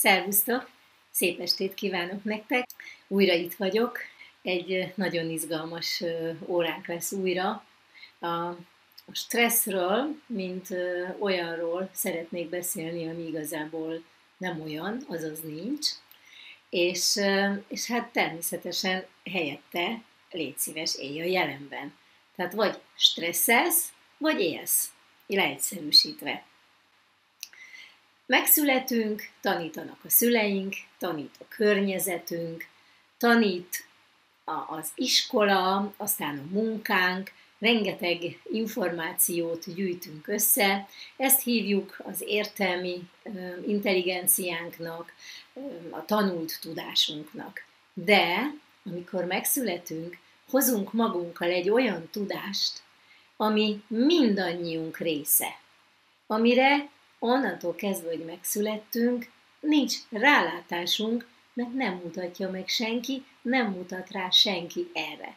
Szervusztok! Szép estét kívánok nektek! Újra itt vagyok. Egy nagyon izgalmas óránk lesz újra. A stresszről, mint olyanról szeretnék beszélni, ami igazából nem olyan, azaz nincs. És, és hát természetesen helyette légy szíves, élj a jelenben. Tehát vagy stresszelsz, vagy élsz, leegyszerűsítve. Megszületünk, tanítanak a szüleink, tanít a környezetünk, tanít az iskola, aztán a munkánk, rengeteg információt gyűjtünk össze, ezt hívjuk az értelmi intelligenciánknak, a tanult tudásunknak. De amikor megszületünk, hozunk magunkkal egy olyan tudást, ami mindannyiunk része, amire onnantól kezdve, hogy megszülettünk, nincs rálátásunk, mert nem mutatja meg senki, nem mutat rá senki erre.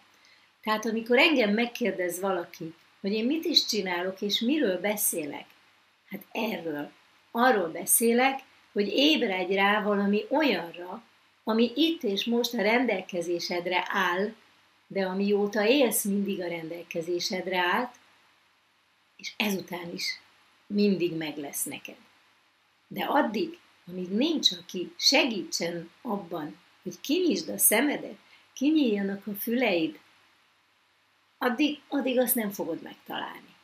Tehát amikor engem megkérdez valaki, hogy én mit is csinálok és miről beszélek, hát erről, arról beszélek, hogy ébredj rá valami olyanra, ami itt és most a rendelkezésedre áll, de amióta élsz, mindig a rendelkezésedre állt, és ezután is mindig meg lesz neked. De addig, amíg nincs, aki segítsen abban, hogy kinyisd a szemedet, kinyíljanak a füleid, addig, addig azt nem fogod megtalálni.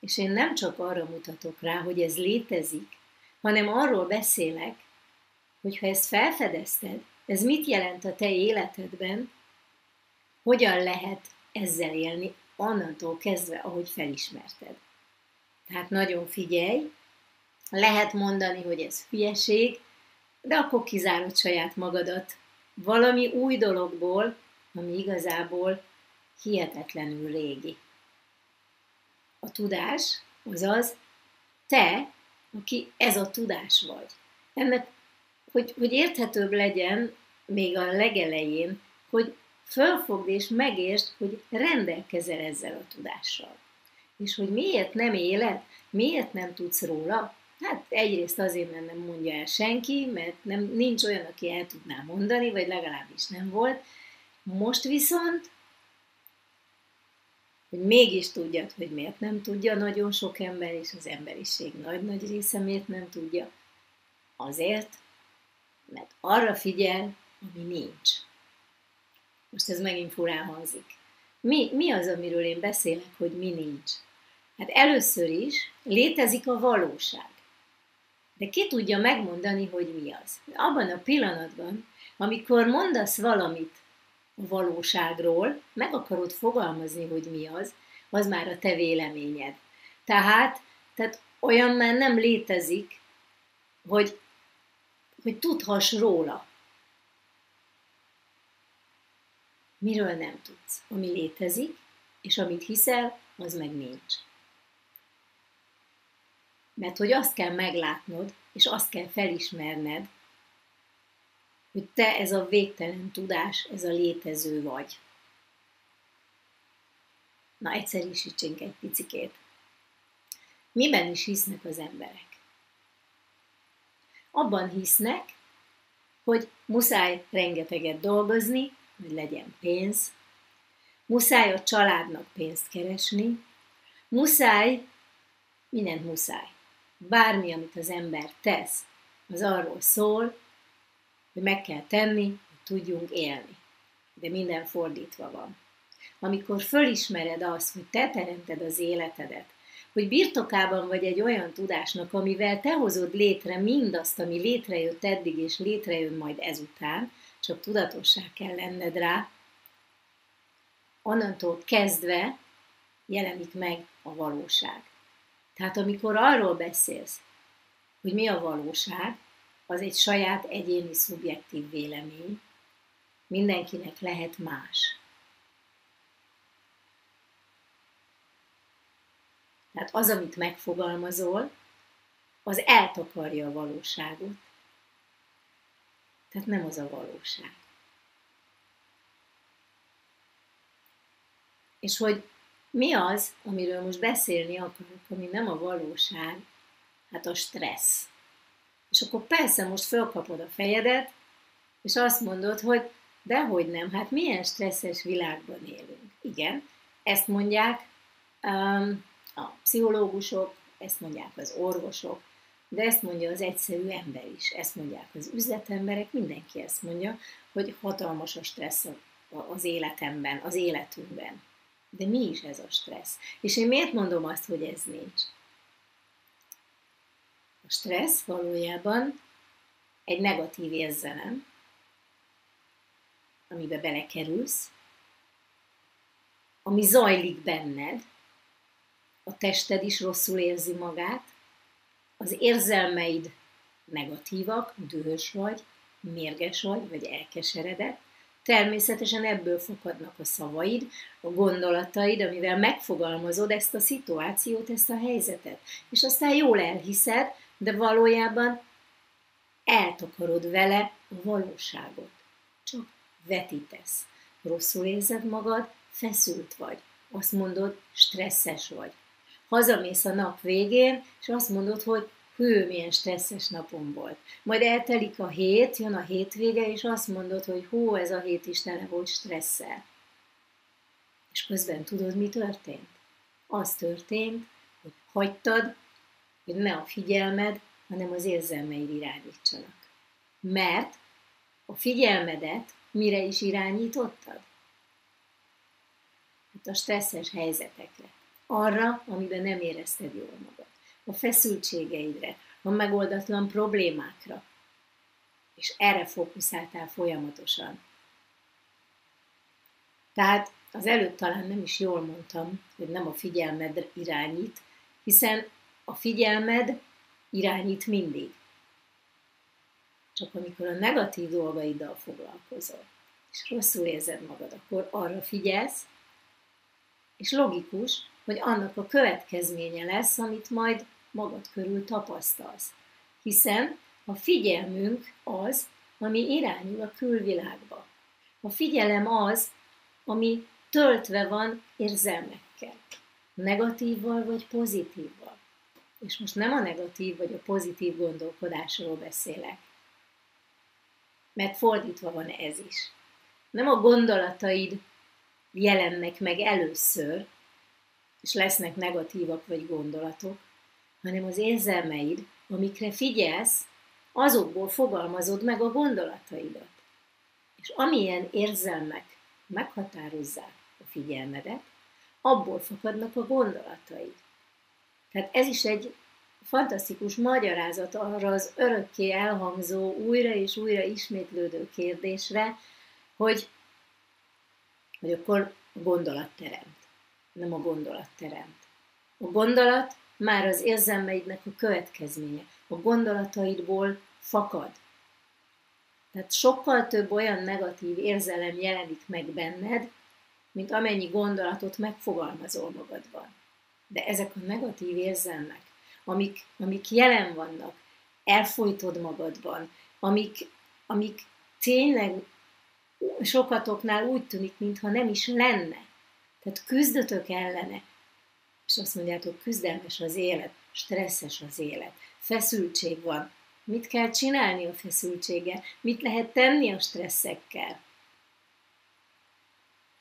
És én nem csak arra mutatok rá, hogy ez létezik, hanem arról beszélek, hogy ha ezt felfedezted, ez mit jelent a te életedben, hogyan lehet ezzel élni annantól kezdve, ahogy felismerted. Tehát nagyon figyelj, lehet mondani, hogy ez hülyeség, de akkor kizárod saját magadat valami új dologból, ami igazából hihetetlenül régi. A tudás, azaz te, aki ez a tudás vagy. Ennek, hogy, hogy érthetőbb legyen még a legelején, hogy fölfogd és megértsd, hogy rendelkezel ezzel a tudással. És hogy miért nem éled, miért nem tudsz róla? Hát egyrészt azért, mert nem mondja el senki, mert nem, nincs olyan, aki el tudná mondani, vagy legalábbis nem volt. Most viszont, hogy mégis tudjad, hogy miért nem tudja nagyon sok ember, és az emberiség nagy-nagy része miért nem tudja. Azért, mert arra figyel, ami nincs. Most ez megint furán hangzik. Mi, mi az, amiről én beszélek, hogy mi nincs? Hát először is létezik a valóság. De ki tudja megmondani, hogy mi az? Abban a pillanatban, amikor mondasz valamit a valóságról, meg akarod fogalmazni, hogy mi az, az már a te véleményed. Tehát, tehát olyan már nem létezik, hogy, hogy tudhass róla. Miről nem tudsz? Ami létezik, és amit hiszel, az meg nincs. Mert hogy azt kell meglátnod, és azt kell felismerned, hogy te ez a végtelen tudás, ez a létező vagy. Na, egyszerűsítsünk egy picikét. Miben is hisznek az emberek? Abban hisznek, hogy muszáj rengeteget dolgozni, hogy legyen pénz, muszáj a családnak pénzt keresni, muszáj, mindent muszáj bármi, amit az ember tesz, az arról szól, hogy meg kell tenni, hogy tudjunk élni. De minden fordítva van. Amikor fölismered azt, hogy te teremted az életedet, hogy birtokában vagy egy olyan tudásnak, amivel te hozod létre mindazt, ami létrejött eddig, és létrejön majd ezután, csak tudatossá kell lenned rá, onnantól kezdve jelenik meg a valóság. Tehát amikor arról beszélsz, hogy mi a valóság, az egy saját egyéni szubjektív vélemény, mindenkinek lehet más. Tehát az, amit megfogalmazol, az eltakarja a valóságot. Tehát nem az a valóság. És hogy mi az, amiről most beszélni akarok, ami nem a valóság? Hát a stressz. És akkor persze most fölkapod a fejedet, és azt mondod, hogy dehogy nem, hát milyen stresszes világban élünk. Igen, ezt mondják um, a pszichológusok, ezt mondják az orvosok, de ezt mondja az egyszerű ember is, ezt mondják az üzletemberek, mindenki ezt mondja, hogy hatalmas a stressz az életemben, az életünkben. De mi is ez a stressz? És én miért mondom azt, hogy ez nincs? A stressz valójában egy negatív érzelem, amibe belekerülsz, ami zajlik benned, a tested is rosszul érzi magát, az érzelmeid negatívak, dühös vagy, mérges vagy, vagy elkeseredett, természetesen ebből fakadnak a szavaid, a gondolataid, amivel megfogalmazod ezt a szituációt, ezt a helyzetet. És aztán jól elhiszed, de valójában eltakarod vele a valóságot. Csak vetítesz. Rosszul érzed magad, feszült vagy. Azt mondod, stresszes vagy. Hazamész a nap végén, és azt mondod, hogy hű, milyen stresszes napom volt. Majd eltelik a hét, jön a hétvége, és azt mondod, hogy hú, ez a hét is tele volt stresszel. És közben tudod, mi történt? Az történt, hogy hagytad, hogy ne a figyelmed, hanem az érzelmeid irányítsanak. Mert a figyelmedet mire is irányítottad? Hát a stresszes helyzetekre. Arra, amiben nem érezted jól magad. A feszültségeidre, a megoldatlan problémákra. És erre fókuszáltál folyamatosan. Tehát az előtt talán nem is jól mondtam, hogy nem a figyelmed irányít, hiszen a figyelmed irányít mindig. Csak amikor a negatív dolgaiddal foglalkozol, és rosszul érzed magad, akkor arra figyelsz, és logikus, hogy annak a következménye lesz, amit majd magad körül tapasztalsz. Hiszen a figyelmünk az, ami irányul a külvilágba. A figyelem az, ami töltve van érzelmekkel. Negatívval vagy pozitívval. És most nem a negatív vagy a pozitív gondolkodásról beszélek. Mert fordítva van ez is. Nem a gondolataid jelennek meg először, és lesznek negatívak vagy gondolatok, hanem az érzelmeid, amikre figyelsz, azokból fogalmazod meg a gondolataidat. És amilyen érzelmek meghatározzák a figyelmedet, abból fakadnak a gondolataid. Tehát ez is egy fantasztikus magyarázat arra az örökké elhangzó, újra és újra ismétlődő kérdésre, hogy, hogy akkor a gondolat teremt, nem a gondolat teremt. A gondolat már az érzelmeidnek a következménye. A gondolataidból fakad. Tehát sokkal több olyan negatív érzelem jelenik meg benned, mint amennyi gondolatot megfogalmazol magadban. De ezek a negatív érzelmek, amik, amik jelen vannak, elfolytod magadban, amik, amik tényleg sokatoknál úgy tűnik, mintha nem is lenne. Tehát küzdötök ellene, és azt mondjátok, küzdelmes az élet, stresszes az élet, feszültség van. Mit kell csinálni a feszültséggel? Mit lehet tenni a stresszekkel?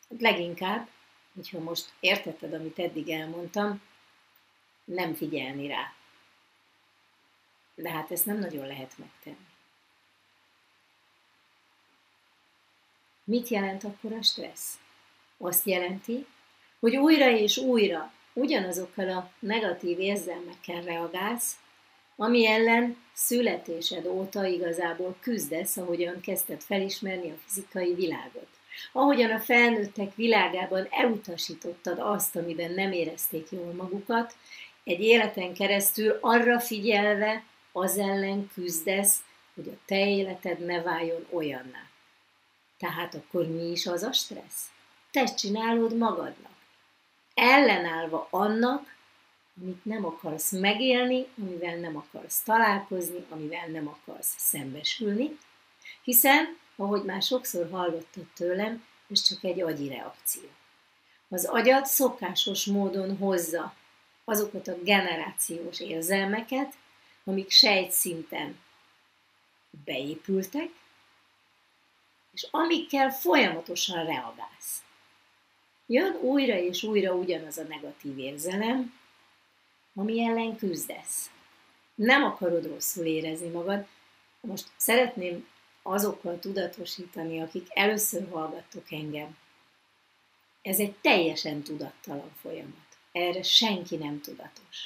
Hát leginkább, hogyha most értetted, amit eddig elmondtam, nem figyelni rá. De hát ezt nem nagyon lehet megtenni. Mit jelent akkor a stressz? Azt jelenti, hogy újra és újra ugyanazokkal a negatív érzelmekkel reagálsz, ami ellen születésed óta igazából küzdesz, ahogyan kezdted felismerni a fizikai világot. Ahogyan a felnőttek világában elutasítottad azt, amiben nem érezték jól magukat, egy életen keresztül arra figyelve az ellen küzdesz, hogy a te életed ne váljon olyanná. Tehát akkor mi is az a stressz? Te csinálod magadnak ellenállva annak, amit nem akarsz megélni, amivel nem akarsz találkozni, amivel nem akarsz szembesülni, hiszen, ahogy már sokszor hallottad tőlem, ez csak egy agyi reakció. Az agyad szokásos módon hozza azokat a generációs érzelmeket, amik sejtszinten beépültek, és amikkel folyamatosan reagálsz. Jön újra és újra ugyanaz a negatív érzelem, ami ellen küzdesz. Nem akarod rosszul érezni magad. Most szeretném azokkal tudatosítani, akik először hallgattok engem. Ez egy teljesen tudattalan folyamat. Erre senki nem tudatos.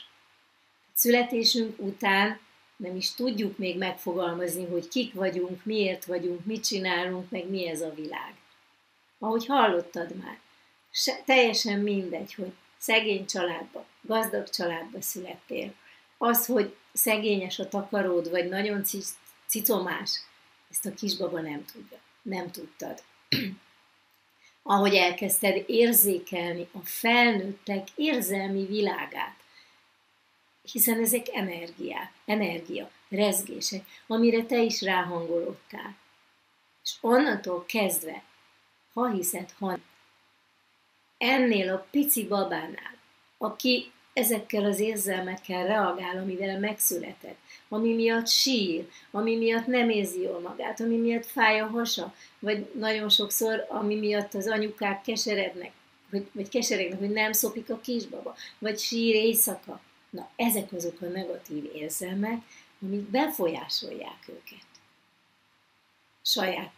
Születésünk után nem is tudjuk még megfogalmazni, hogy kik vagyunk, miért vagyunk, mit csinálunk, meg mi ez a világ. Ahogy hallottad már, se, teljesen mindegy, hogy szegény családba, gazdag családba születtél. Az, hogy szegényes a takaród, vagy nagyon cicomás, ezt a kisbaba nem tudja. Nem tudtad. Ahogy elkezdted érzékelni a felnőttek érzelmi világát, hiszen ezek energiák, energia, rezgések, amire te is ráhangolódtál. És onnantól kezdve, ha hiszed, ha ennél a pici babánál, aki ezekkel az érzelmekkel reagál, amivel megszületett, ami miatt sír, ami miatt nem érzi jól magát, ami miatt fáj a hasa, vagy nagyon sokszor, ami miatt az anyukák keserednek, vagy, vagy keseregnek, hogy nem szopik a kisbaba, vagy sír éjszaka. Na, ezek azok a negatív érzelmek, amik befolyásolják őket. Saját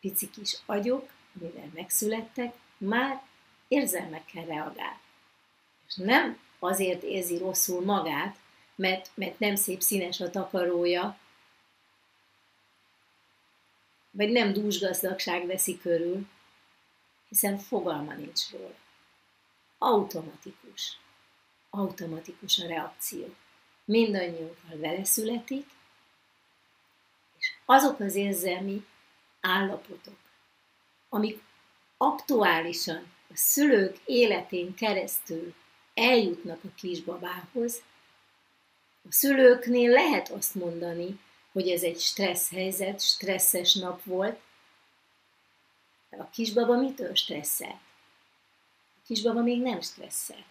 pici kis agyok, amivel megszülettek, már érzelmekkel reagál. És nem azért érzi rosszul magát, mert, mert nem szép színes a takarója, vagy nem dúsgazdagság veszi körül, hiszen fogalma nincs róla. Automatikus. Automatikus a reakció. Mindannyiunkkal vele születik, és azok az érzelmi állapotok, amik aktuálisan a szülők életén keresztül eljutnak a kisbabához, a szülőknél lehet azt mondani, hogy ez egy stressz helyzet, stresszes nap volt. De a kisbaba mitől stresszelt? A kisbaba még nem stresszelt.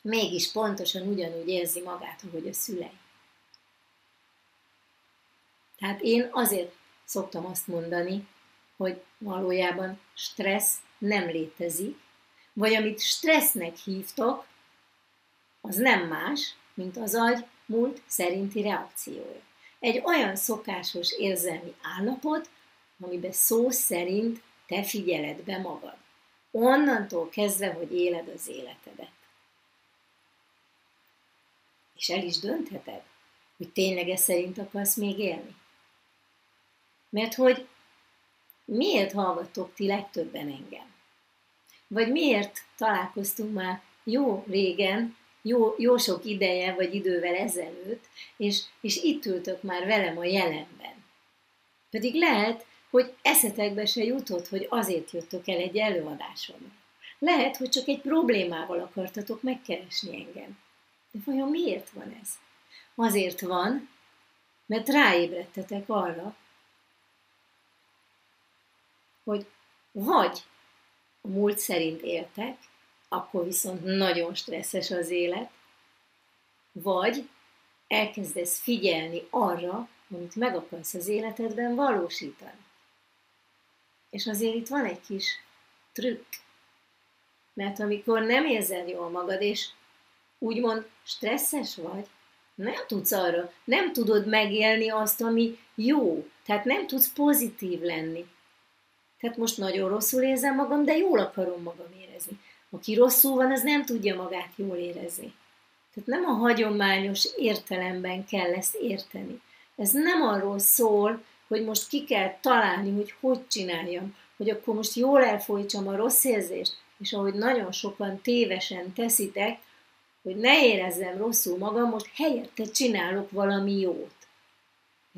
Mégis pontosan ugyanúgy érzi magát, ahogy a szülei. Tehát én azért szoktam azt mondani, hogy valójában stressz nem létezik, vagy amit stressznek hívtok, az nem más, mint az agy múlt szerinti reakciója. Egy olyan szokásos érzelmi állapot, amiben szó szerint te figyeled be magad. Onnantól kezdve, hogy éled az életedet. És el is döntheted, hogy tényleg ez szerint akarsz még élni. Mert hogy miért hallgatok ti legtöbben engem? Vagy miért találkoztunk már jó régen, jó, jó sok ideje vagy idővel ezelőtt, és, és itt ültök már velem a jelenben. Pedig lehet, hogy eszetekbe se jutott, hogy azért jöttök el egy előadáson. Lehet, hogy csak egy problémával akartatok megkeresni engem. De vajon miért van ez? Azért van, mert ráébredtetek arra, hogy vagy a múlt szerint éltek, akkor viszont nagyon stresszes az élet, vagy elkezdesz figyelni arra, amit meg akarsz az életedben valósítani. És azért itt van egy kis trükk. Mert amikor nem érzed jól magad, és úgymond stresszes vagy, nem tudsz arra, nem tudod megélni azt, ami jó. Tehát nem tudsz pozitív lenni. Tehát most nagyon rosszul érzem magam, de jól akarom magam érezni. Aki rosszul van, az nem tudja magát jól érezni. Tehát nem a hagyományos értelemben kell ezt érteni. Ez nem arról szól, hogy most ki kell találni, hogy hogy csináljam, hogy akkor most jól elfolytsam a rossz érzést, és ahogy nagyon sokan tévesen teszitek, hogy ne érezzem rosszul magam, most helyette csinálok valami jót.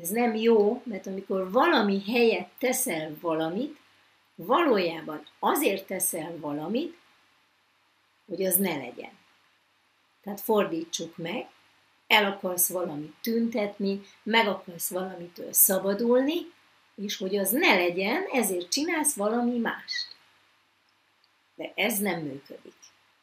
Ez nem jó, mert amikor valami helyett teszel valamit, valójában azért teszel valamit, hogy az ne legyen. Tehát fordítsuk meg, el akarsz valamit tüntetni, meg akarsz valamitől szabadulni, és hogy az ne legyen, ezért csinálsz valami mást. De ez nem működik.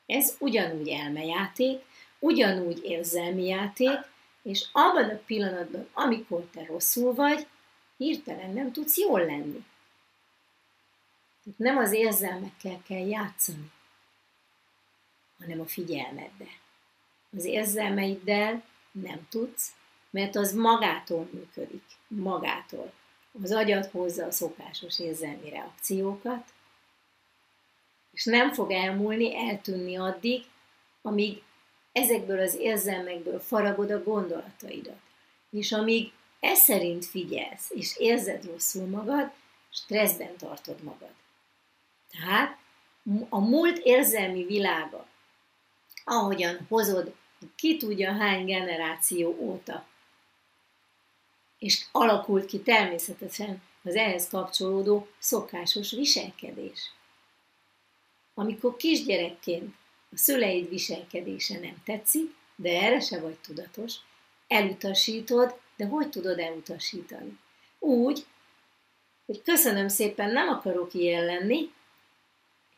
Ez ugyanúgy elmejáték, ugyanúgy érzelmi játék, és abban a pillanatban, amikor te rosszul vagy, hirtelen nem tudsz jól lenni. Tehát nem az érzelmekkel kell játszani, hanem a figyelmeddel. Az érzelmeiddel nem tudsz, mert az magától működik, magától. Az agyad hozza a szokásos érzelmi reakciókat, és nem fog elmúlni, eltűnni addig, amíg ezekből az érzelmekből faragod a gondolataidat. És amíg e szerint figyelsz, és érzed rosszul magad, stresszben tartod magad. Tehát a múlt érzelmi világa, ahogyan hozod ki tudja hány generáció óta, és alakult ki természetesen az ehhez kapcsolódó szokásos viselkedés. Amikor kisgyerekként a szüleid viselkedése nem tetszik, de erre se vagy tudatos, elutasítod, de hogy tudod elutasítani? Úgy, hogy köszönöm szépen, nem akarok ilyen lenni,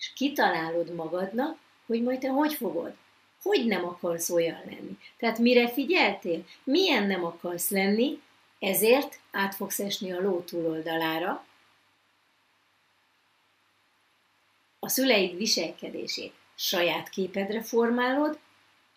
és kitalálod magadnak, hogy majd te hogy fogod. Hogy nem akarsz olyan lenni? Tehát mire figyeltél? Milyen nem akarsz lenni, ezért át fogsz esni a ló túloldalára, a szüleid viselkedését saját képedre formálod,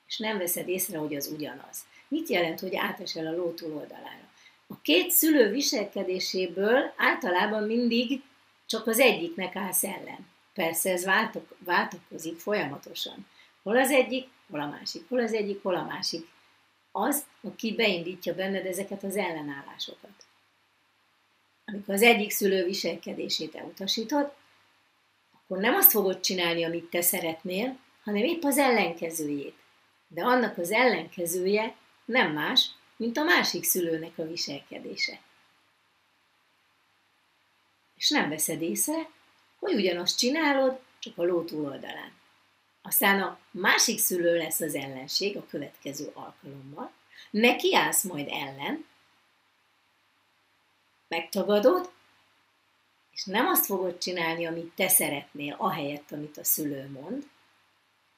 és nem veszed észre, hogy az ugyanaz. Mit jelent, hogy átesel a ló túloldalára? A két szülő viselkedéséből általában mindig csak az egyiknek állsz ellen. Persze ez váltok, váltakozik folyamatosan. Hol az egyik, hol a másik, hol az egyik, hol a másik. Az, aki beindítja benned ezeket az ellenállásokat. Amikor az egyik szülő viselkedését elutasítod, akkor nem azt fogod csinálni, amit te szeretnél, hanem épp az ellenkezőjét. De annak az ellenkezője nem más, mint a másik szülőnek a viselkedése. És nem veszed észre, hogy ugyanazt csinálod, csak a ló túloldalán. Aztán a másik szülő lesz az ellenség a következő alkalommal, neki állsz majd ellen, megtagadod, és nem azt fogod csinálni, amit te szeretnél, ahelyett, amit a szülő mond,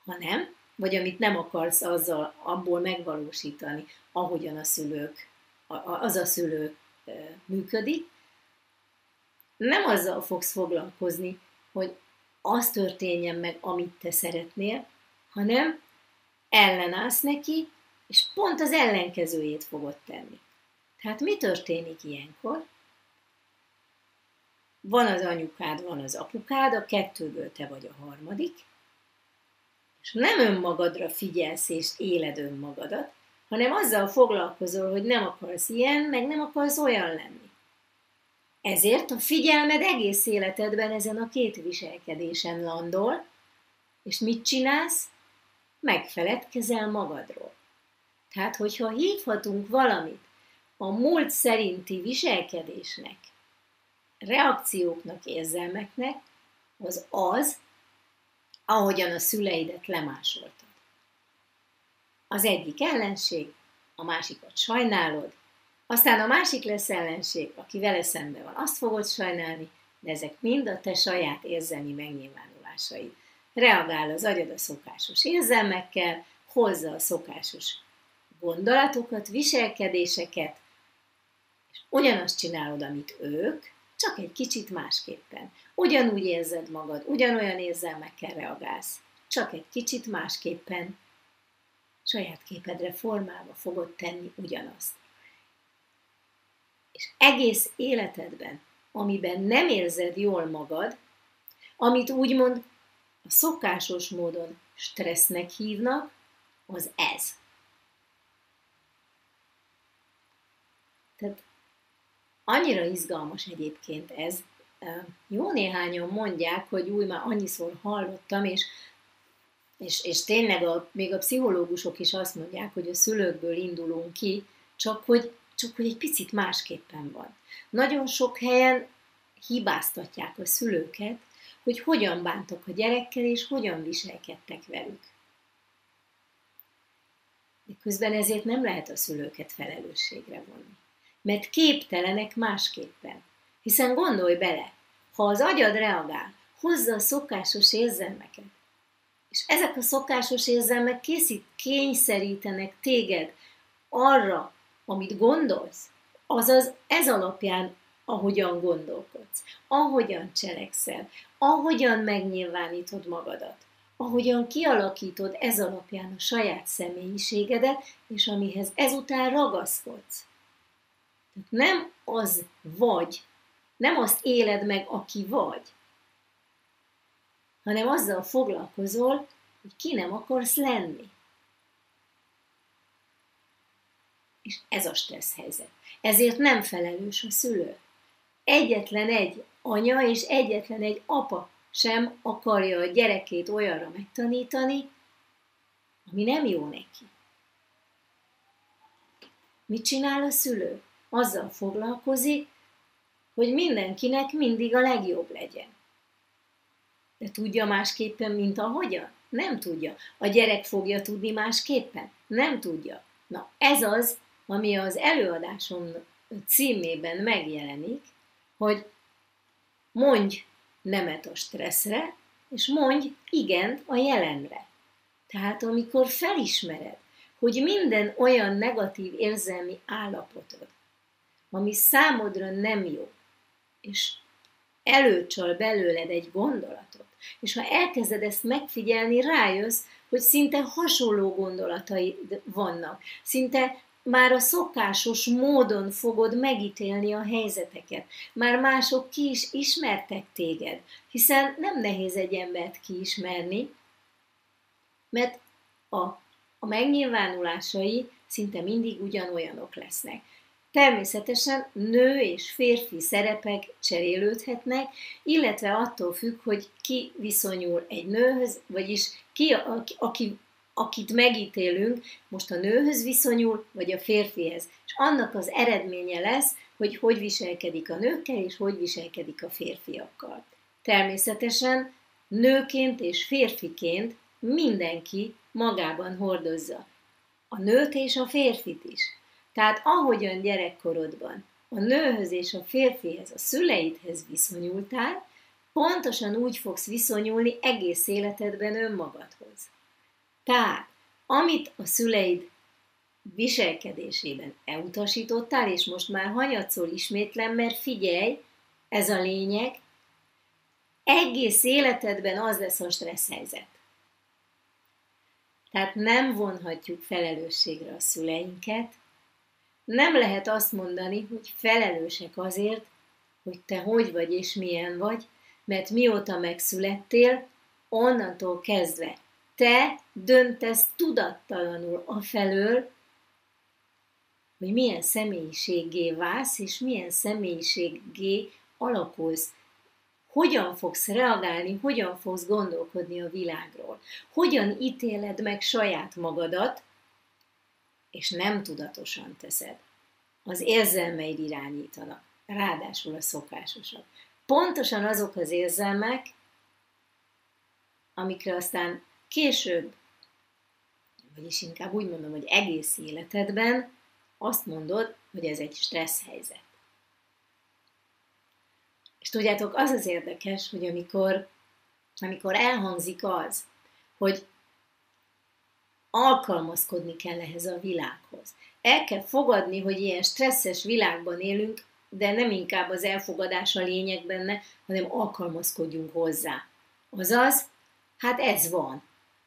hanem, vagy amit nem akarsz azzal, abból megvalósítani, ahogyan a szülők, az a szülő működik, nem azzal fogsz foglalkozni, hogy az történjen meg, amit te szeretnél, hanem ellenállsz neki, és pont az ellenkezőjét fogod tenni. Tehát mi történik ilyenkor? Van az anyukád, van az apukád, a kettőből te vagy a harmadik, és nem önmagadra figyelsz és éled önmagadat, hanem azzal foglalkozol, hogy nem akarsz ilyen, meg nem akarsz olyan lenni. Ezért a figyelmed egész életedben ezen a két viselkedésen landol, és mit csinálsz? Megfeledkezel magadról. Tehát, hogyha hívhatunk valamit a múlt szerinti viselkedésnek, reakcióknak, érzelmeknek, az az, ahogyan a szüleidet lemásoltad. Az egyik ellenség, a másikat sajnálod, aztán a másik lesz ellenség, aki vele szembe van, azt fogod sajnálni, de ezek mind a te saját érzelmi megnyilvánulásaid. Reagál az agyad a szokásos érzelmekkel, hozza a szokásos gondolatokat, viselkedéseket, és ugyanazt csinálod, amit ők, csak egy kicsit másképpen. Ugyanúgy érzed magad, ugyanolyan érzelmekkel reagálsz, csak egy kicsit másképpen. Saját képedre formálva fogod tenni ugyanazt. És egész életedben, amiben nem érzed jól magad, amit úgymond a szokásos módon stressznek hívnak, az ez. Tehát annyira izgalmas egyébként ez. Jó néhányan mondják, hogy új, már annyiszor hallottam, és, és, és tényleg a, még a pszichológusok is azt mondják, hogy a szülőkből indulunk ki, csak hogy, csak hogy egy picit másképpen van. Nagyon sok helyen hibáztatják a szülőket, hogy hogyan bántak a gyerekkel, és hogyan viselkedtek velük. De közben ezért nem lehet a szülőket felelősségre vonni mert képtelenek másképpen. Hiszen gondolj bele, ha az agyad reagál, hozza a szokásos érzelmeket, és ezek a szokásos érzelmek készít, kényszerítenek téged arra, amit gondolsz, azaz ez alapján, ahogyan gondolkodsz, ahogyan cselekszel, ahogyan megnyilvánítod magadat, ahogyan kialakítod ez alapján a saját személyiségedet, és amihez ezután ragaszkodsz. Nem az vagy, nem azt éled meg, aki vagy, hanem azzal foglalkozol, hogy ki nem akarsz lenni. És ez a stressz helyzet. Ezért nem felelős a szülő. Egyetlen egy anya és egyetlen egy apa sem akarja a gyerekét olyanra megtanítani, ami nem jó neki. Mit csinál a szülő? Azzal foglalkozik, hogy mindenkinek mindig a legjobb legyen. De tudja másképpen, mint ahogyan? Nem tudja. A gyerek fogja tudni másképpen? Nem tudja. Na, ez az, ami az előadásom címében megjelenik, hogy mondj nemet a stresszre, és mondj igent a jelenre. Tehát amikor felismered, hogy minden olyan negatív érzelmi állapotod, ami számodra nem jó, és előcsal belőled egy gondolatot, és ha elkezded ezt megfigyelni, rájössz, hogy szinte hasonló gondolatai vannak. Szinte már a szokásos módon fogod megítélni a helyzeteket. Már mások ki is ismertek téged, hiszen nem nehéz egy embert kiismerni, mert a, a megnyilvánulásai szinte mindig ugyanolyanok lesznek. Természetesen nő és férfi szerepek cserélődhetnek, illetve attól függ, hogy ki viszonyul egy nőhöz, vagyis ki, aki, akit megítélünk, most a nőhöz viszonyul, vagy a férfihez. És annak az eredménye lesz, hogy hogy viselkedik a nőkkel, és hogy viselkedik a férfiakkal. Természetesen nőként és férfiként mindenki magában hordozza. A nőt és a férfit is. Tehát ahogyan gyerekkorodban a nőhöz és a férfihez, a szüleidhez viszonyultál, pontosan úgy fogsz viszonyulni egész életedben önmagadhoz. Tehát, amit a szüleid viselkedésében elutasítottál, és most már hanyatszol ismétlen, mert figyelj, ez a lényeg, egész életedben az lesz a stressz helyzet. Tehát nem vonhatjuk felelősségre a szüleinket, nem lehet azt mondani, hogy felelősek azért, hogy te hogy vagy és milyen vagy, mert mióta megszülettél, onnantól kezdve te döntesz tudattalanul afelől, hogy milyen személyiségé válsz, és milyen személyiségé alakulsz. Hogyan fogsz reagálni, hogyan fogsz gondolkodni a világról. Hogyan ítéled meg saját magadat, és nem tudatosan teszed. Az érzelmeid irányítanak, ráadásul a szokásosak. Pontosan azok az érzelmek, amikre aztán később, vagyis inkább úgy mondom, hogy egész életedben azt mondod, hogy ez egy stressz helyzet. És tudjátok, az az érdekes, hogy amikor, amikor elhangzik az, hogy alkalmazkodni kell ehhez a világhoz. El kell fogadni, hogy ilyen stresszes világban élünk, de nem inkább az elfogadás a lényeg benne, hanem alkalmazkodjunk hozzá. Azaz, hát ez van.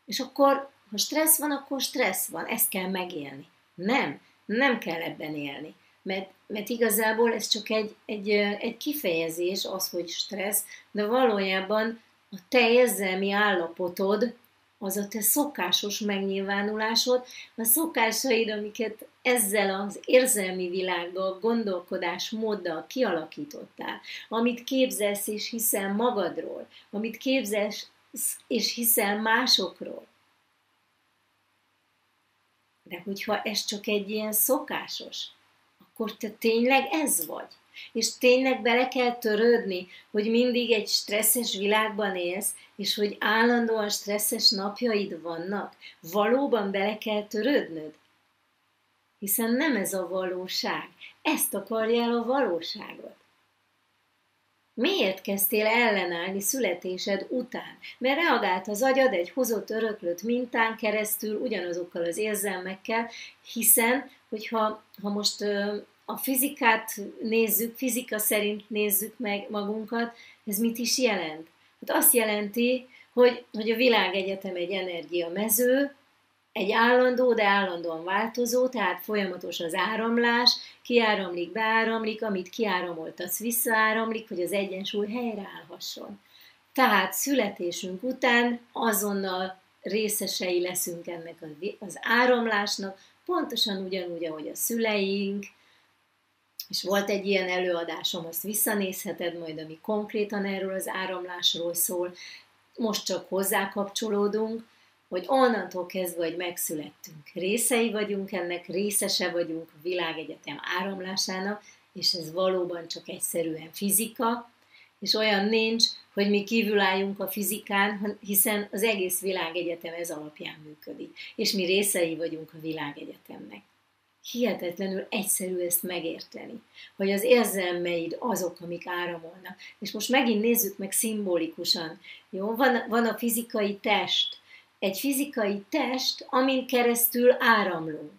És akkor, ha stressz van, akkor stressz van, ezt kell megélni. Nem, nem kell ebben élni. Mert, mert igazából ez csak egy, egy, egy kifejezés, az, hogy stressz, de valójában a te érzelmi állapotod, az a te szokásos megnyilvánulásod, a szokásaid, amiket ezzel az érzelmi világgal, gondolkodás móddal kialakítottál, amit képzelsz és hiszel magadról, amit képzelsz és hiszel másokról. De hogyha ez csak egy ilyen szokásos, akkor te tényleg ez vagy. És tényleg bele kell törődni, hogy mindig egy stresszes világban élsz, és hogy állandóan stresszes napjaid vannak. Valóban bele kell törődnöd? Hiszen nem ez a valóság. Ezt akarja a valóságot. Miért kezdtél ellenállni születésed után? Mert reagált az agyad egy hozott öröklött mintán keresztül ugyanazokkal az érzelmekkel, hiszen, hogyha ha most a fizikát nézzük, fizika szerint nézzük meg magunkat, ez mit is jelent? Hát azt jelenti, hogy, hogy a világegyetem egy energiamező, egy állandó, de állandóan változó, tehát folyamatos az áramlás, kiáramlik, beáramlik, amit kiáramoltatsz, visszaáramlik, hogy az egyensúly helyreállhasson. Tehát születésünk után azonnal részesei leszünk ennek az áramlásnak, pontosan ugyanúgy, ahogy a szüleink, és volt egy ilyen előadásom, azt visszanézheted majd, ami konkrétan erről az áramlásról szól. Most csak hozzá kapcsolódunk, hogy onnantól kezdve, hogy megszülettünk, részei vagyunk ennek, részese vagyunk a világegyetem áramlásának, és ez valóban csak egyszerűen fizika, és olyan nincs, hogy mi kívül álljunk a fizikán, hiszen az egész világegyetem ez alapján működik, és mi részei vagyunk a világegyetemnek. Hihetetlenül egyszerű ezt megérteni, hogy az érzelmeid azok, amik áramolnak. És most megint nézzük meg szimbolikusan. Jó, van, van a fizikai test, egy fizikai test, amin keresztül áramlunk.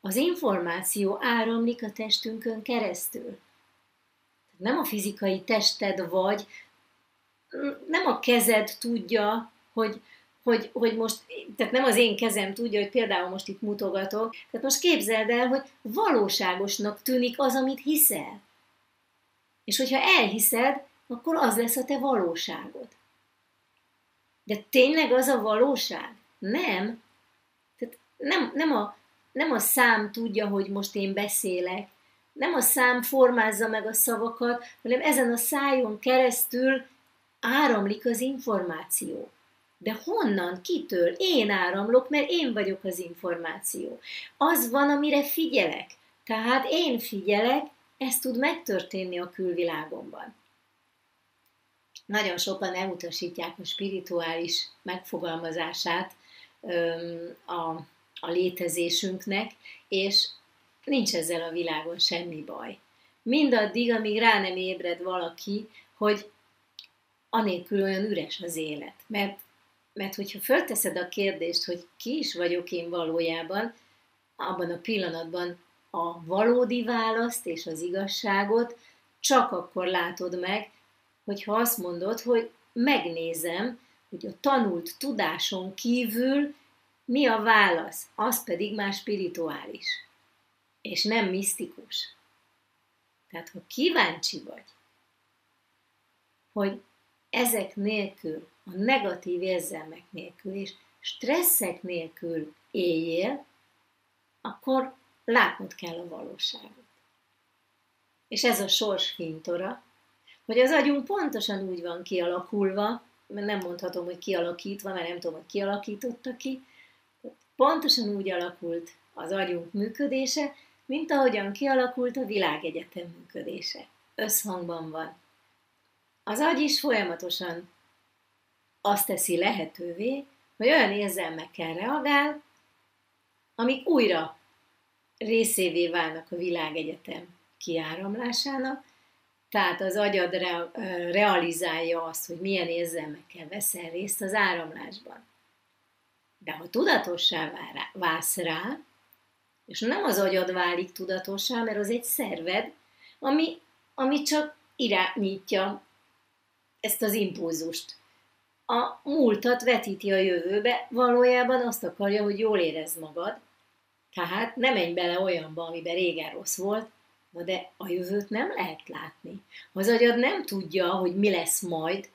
Az információ áramlik a testünkön keresztül. Nem a fizikai tested vagy, nem a kezed tudja, hogy, hogy, hogy most, tehát nem az én kezem tudja, hogy például most itt mutogatok, tehát most képzeld el, hogy valóságosnak tűnik az, amit hiszel. És hogyha elhiszed, akkor az lesz a te valóságod. De tényleg az a valóság? Nem. Tehát nem, nem, a, nem a szám tudja, hogy most én beszélek, nem a szám formázza meg a szavakat, hanem ezen a szájon keresztül áramlik az információ. De honnan, kitől? Én áramlok, mert én vagyok az információ. Az van, amire figyelek. Tehát én figyelek, ez tud megtörténni a külvilágomban nagyon sokan elutasítják a spirituális megfogalmazását a, a létezésünknek, és nincs ezzel a világon semmi baj. Mindaddig, amíg rá nem ébred valaki, hogy anélkül olyan üres az élet. Mert, mert hogyha fölteszed a kérdést, hogy ki is vagyok én valójában, abban a pillanatban a valódi választ és az igazságot csak akkor látod meg, hogyha azt mondod, hogy megnézem, hogy a tanult tudáson kívül mi a válasz, az pedig már spirituális, és nem misztikus. Tehát, ha kíváncsi vagy, hogy ezek nélkül, a negatív érzelmek nélkül és stresszek nélkül éljél, akkor látnod kell a valóságot. És ez a sors fintora, hogy az agyunk pontosan úgy van kialakulva, mert nem mondhatom, hogy kialakítva, mert nem tudom, hogy kialakította ki, pontosan úgy alakult az agyunk működése, mint ahogyan kialakult a világegyetem működése. Összhangban van. Az agy is folyamatosan azt teszi lehetővé, hogy olyan érzelmekkel reagál, amik újra részévé válnak a világegyetem kiáramlásának, tehát az agyad re, realizálja azt, hogy milyen érzelmekkel veszel részt az áramlásban. De ha tudatossá válsz rá, és nem az agyad válik tudatossá, mert az egy szerved, ami, ami csak irányítja ezt az impulzust. A múltat vetíti a jövőbe, valójában azt akarja, hogy jól érezd magad, tehát nem menj bele olyanba, amiben régen rossz volt, Na de a jövőt nem lehet látni. Az agyad nem tudja, hogy mi lesz majd.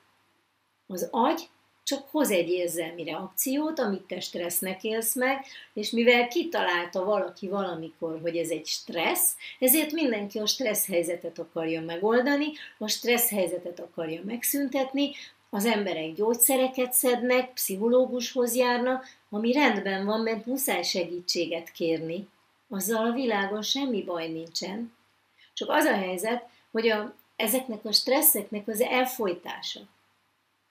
Az agy csak hoz egy érzelmi reakciót, amit te stressznek élsz meg, és mivel kitalálta valaki valamikor, hogy ez egy stressz, ezért mindenki a stressz helyzetet akarja megoldani, a stressz helyzetet akarja megszüntetni, az emberek gyógyszereket szednek, pszichológushoz járnak, ami rendben van, mert muszáj segítséget kérni. Azzal a világon semmi baj nincsen. Csak az a helyzet, hogy a, ezeknek a stresszeknek az elfolytása,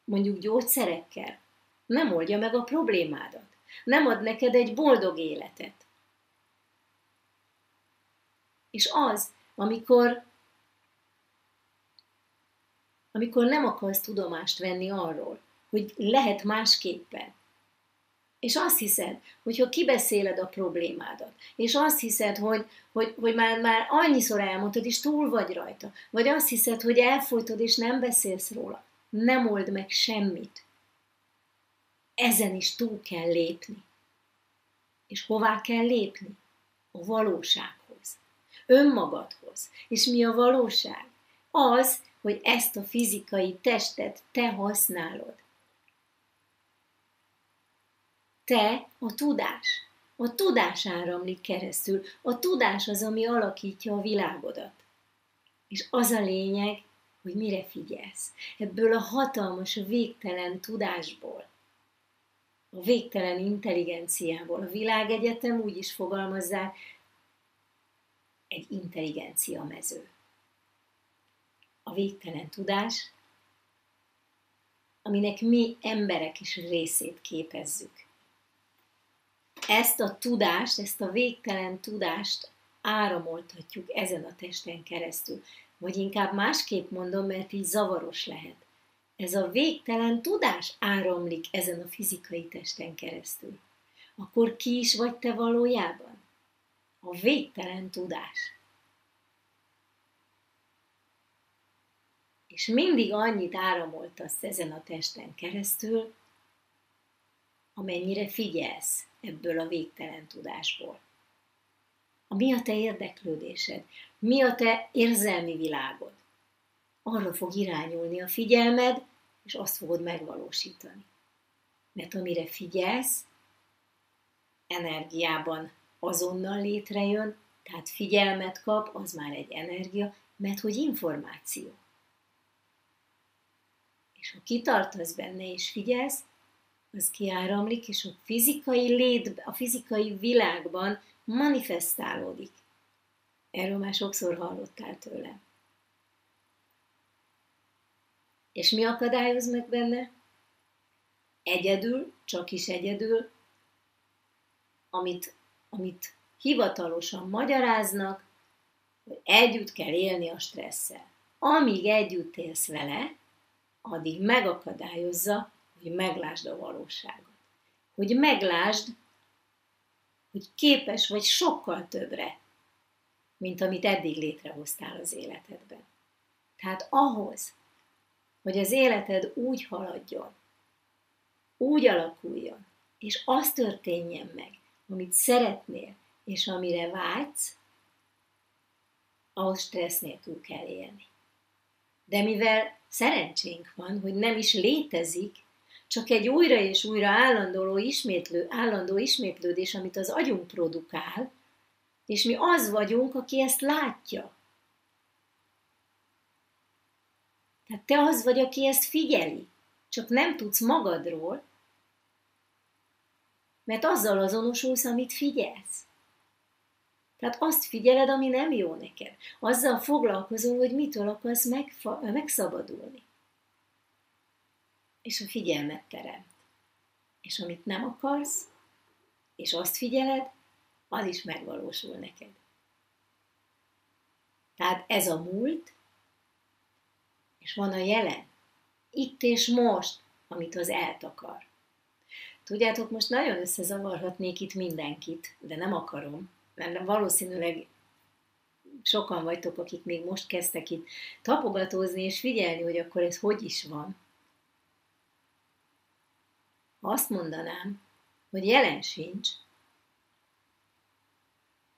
mondjuk gyógyszerekkel, nem oldja meg a problémádat. Nem ad neked egy boldog életet. És az, amikor amikor nem akarsz tudomást venni arról, hogy lehet másképpen. És azt hiszed, hogy ha kibeszéled a problémádat, és azt hiszed, hogy, hogy, hogy már, már annyiszor elmondtad, és túl vagy rajta, vagy azt hiszed, hogy elfolytod, és nem beszélsz róla, nem old meg semmit. Ezen is túl kell lépni. És hová kell lépni? A valósághoz. Önmagadhoz. És mi a valóság? Az, hogy ezt a fizikai testet te használod. Te a tudás. A tudás áramlik keresztül. A tudás az, ami alakítja a világodat. És az a lényeg, hogy mire figyelsz. Ebből a hatalmas, végtelen tudásból, a végtelen intelligenciából. A világegyetem úgy is fogalmazzák, egy intelligencia mező. A végtelen tudás, aminek mi emberek is részét képezzük. Ezt a tudást, ezt a végtelen tudást áramoltatjuk ezen a testen keresztül. Vagy inkább másképp mondom, mert így zavaros lehet ez a végtelen tudás áramlik ezen a fizikai testen keresztül, akkor ki is vagy te valójában? A végtelen tudás. És mindig annyit áramoltasz ezen a testen keresztül, amennyire figyelsz ebből a végtelen tudásból. Mi a te érdeklődésed? Mi a te érzelmi világod? arra fog irányulni a figyelmed, és azt fogod megvalósítani. Mert amire figyelsz, energiában azonnal létrejön, tehát figyelmet kap, az már egy energia, mert hogy információ. És ha kitartasz benne és figyelsz, az kiáramlik, és a fizikai lét, a fizikai világban manifestálódik. Erről már sokszor hallottál tőlem. És mi akadályoz meg benne? Egyedül, csak is egyedül, amit, amit hivatalosan magyaráznak, hogy együtt kell élni a stresszel. Amíg együtt élsz vele, addig megakadályozza, hogy meglásd a valóságot. Hogy meglásd, hogy képes vagy sokkal többre, mint amit eddig létrehoztál az életedben. Tehát ahhoz, hogy az életed úgy haladjon, úgy alakuljon, és az történjen meg, amit szeretnél, és amire vágysz, ahhoz stressz nélkül kell élni. De mivel szerencsénk van, hogy nem is létezik, csak egy újra és újra állandó, ismétlő, állandó ismétlődés, amit az agyunk produkál, és mi az vagyunk, aki ezt látja. Tehát te az vagy, aki ezt figyeli, csak nem tudsz magadról, mert azzal azonosulsz, amit figyelsz. Tehát azt figyeled, ami nem jó neked. Azzal foglalkozol, hogy mitől akarsz megfa- megszabadulni. És a figyelmet teremt. És amit nem akarsz, és azt figyeled, az is megvalósul neked. Tehát ez a múlt, és van a jelen. Itt és most, amit az eltakar. Tudjátok, most nagyon összezavarhatnék itt mindenkit, de nem akarom, mert valószínűleg sokan vagytok, akik még most kezdtek itt tapogatózni és figyelni, hogy akkor ez hogy is van. Azt mondanám, hogy jelen sincs,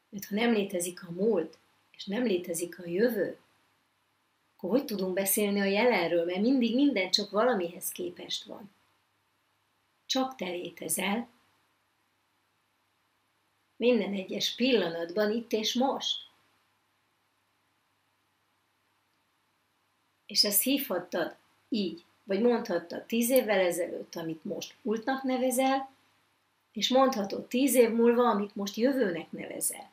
mert ha nem létezik a múlt, és nem létezik a jövő, akkor hogy tudunk beszélni a jelenről, mert mindig minden csak valamihez képest van. Csak te létezel. Minden egyes pillanatban, itt és most. És ezt hívhattad így, vagy mondhattad tíz évvel ezelőtt, amit most múltnak nevezel, és mondhatod tíz év múlva, amit most jövőnek nevezel.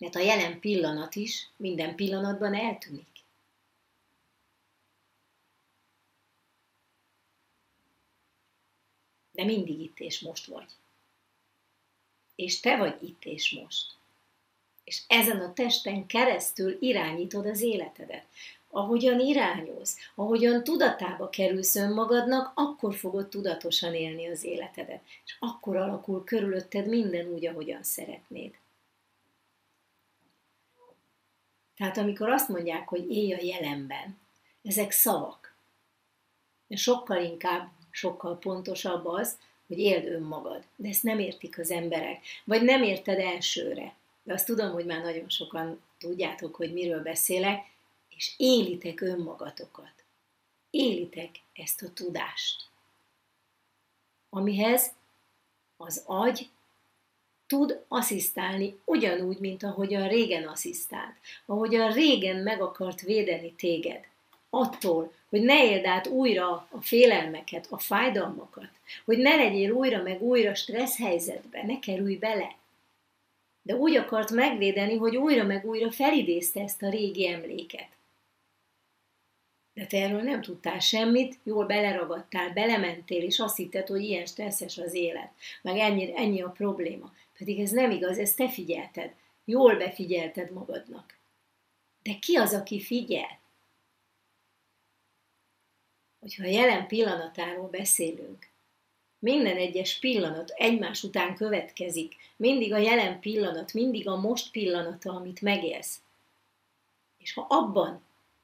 mert a jelen pillanat is minden pillanatban eltűnik. De mindig itt és most vagy. És te vagy itt és most. És ezen a testen keresztül irányítod az életedet. Ahogyan irányoz, ahogyan tudatába kerülsz önmagadnak, akkor fogod tudatosan élni az életedet. És akkor alakul körülötted minden úgy, ahogyan szeretnéd. Tehát amikor azt mondják, hogy élj a jelenben, ezek szavak. De sokkal inkább, sokkal pontosabb az, hogy éld önmagad. De ezt nem értik az emberek. Vagy nem érted elsőre. De azt tudom, hogy már nagyon sokan tudjátok, hogy miről beszélek, és élitek önmagatokat. Élitek ezt a tudást. Amihez az agy tud asszisztálni ugyanúgy, mint ahogyan régen asszisztált, ahogyan régen meg akart védeni téged. Attól, hogy ne éld át újra a félelmeket, a fájdalmakat, hogy ne legyél újra meg újra stressz helyzetbe, ne kerülj bele. De úgy akart megvédeni, hogy újra meg újra felidézte ezt a régi emléket. De te erről nem tudtál semmit, jól beleragadtál, belementél, és azt hitted, hogy ilyen stresszes az élet, meg ennyi, ennyi a probléma. Pedig ez nem igaz, ezt te figyelted. Jól befigyelted magadnak. De ki az, aki figyel? Hogyha a jelen pillanatáról beszélünk, minden egyes pillanat egymás után következik, mindig a jelen pillanat, mindig a most pillanata, amit megélsz. És ha abban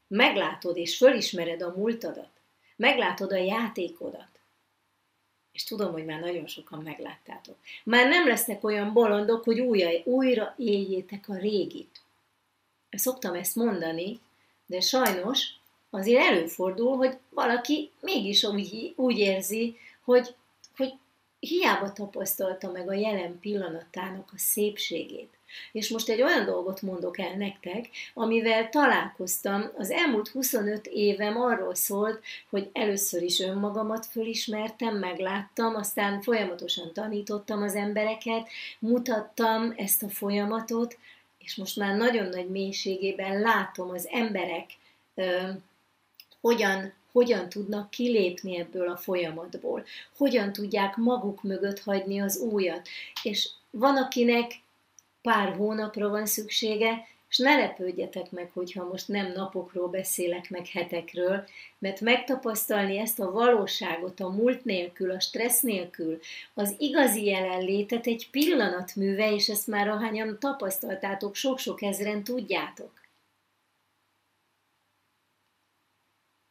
meglátod és fölismered a múltadat, meglátod a játékodat, és tudom, hogy már nagyon sokan megláttátok. Már nem lesznek olyan bolondok, hogy újra, újra éljétek a régit. Szoktam ezt mondani, de sajnos azért előfordul, hogy valaki mégis úgy, úgy érzi, hogy, hiába tapasztalta meg a jelen pillanatának a szépségét. És most egy olyan dolgot mondok el nektek, amivel találkoztam. Az elmúlt 25 évem arról szólt, hogy először is önmagamat fölismertem, megláttam, aztán folyamatosan tanítottam az embereket, mutattam ezt a folyamatot, és most már nagyon nagy mélységében látom az emberek ö, hogyan hogyan tudnak kilépni ebből a folyamatból, hogyan tudják maguk mögött hagyni az újat. És van, akinek pár hónapra van szüksége, és ne lepődjetek meg, hogyha most nem napokról beszélek, meg hetekről, mert megtapasztalni ezt a valóságot a múlt nélkül, a stressz nélkül, az igazi jelenlétet egy pillanatműve, és ezt már ahányan tapasztaltátok, sok-sok ezren tudjátok.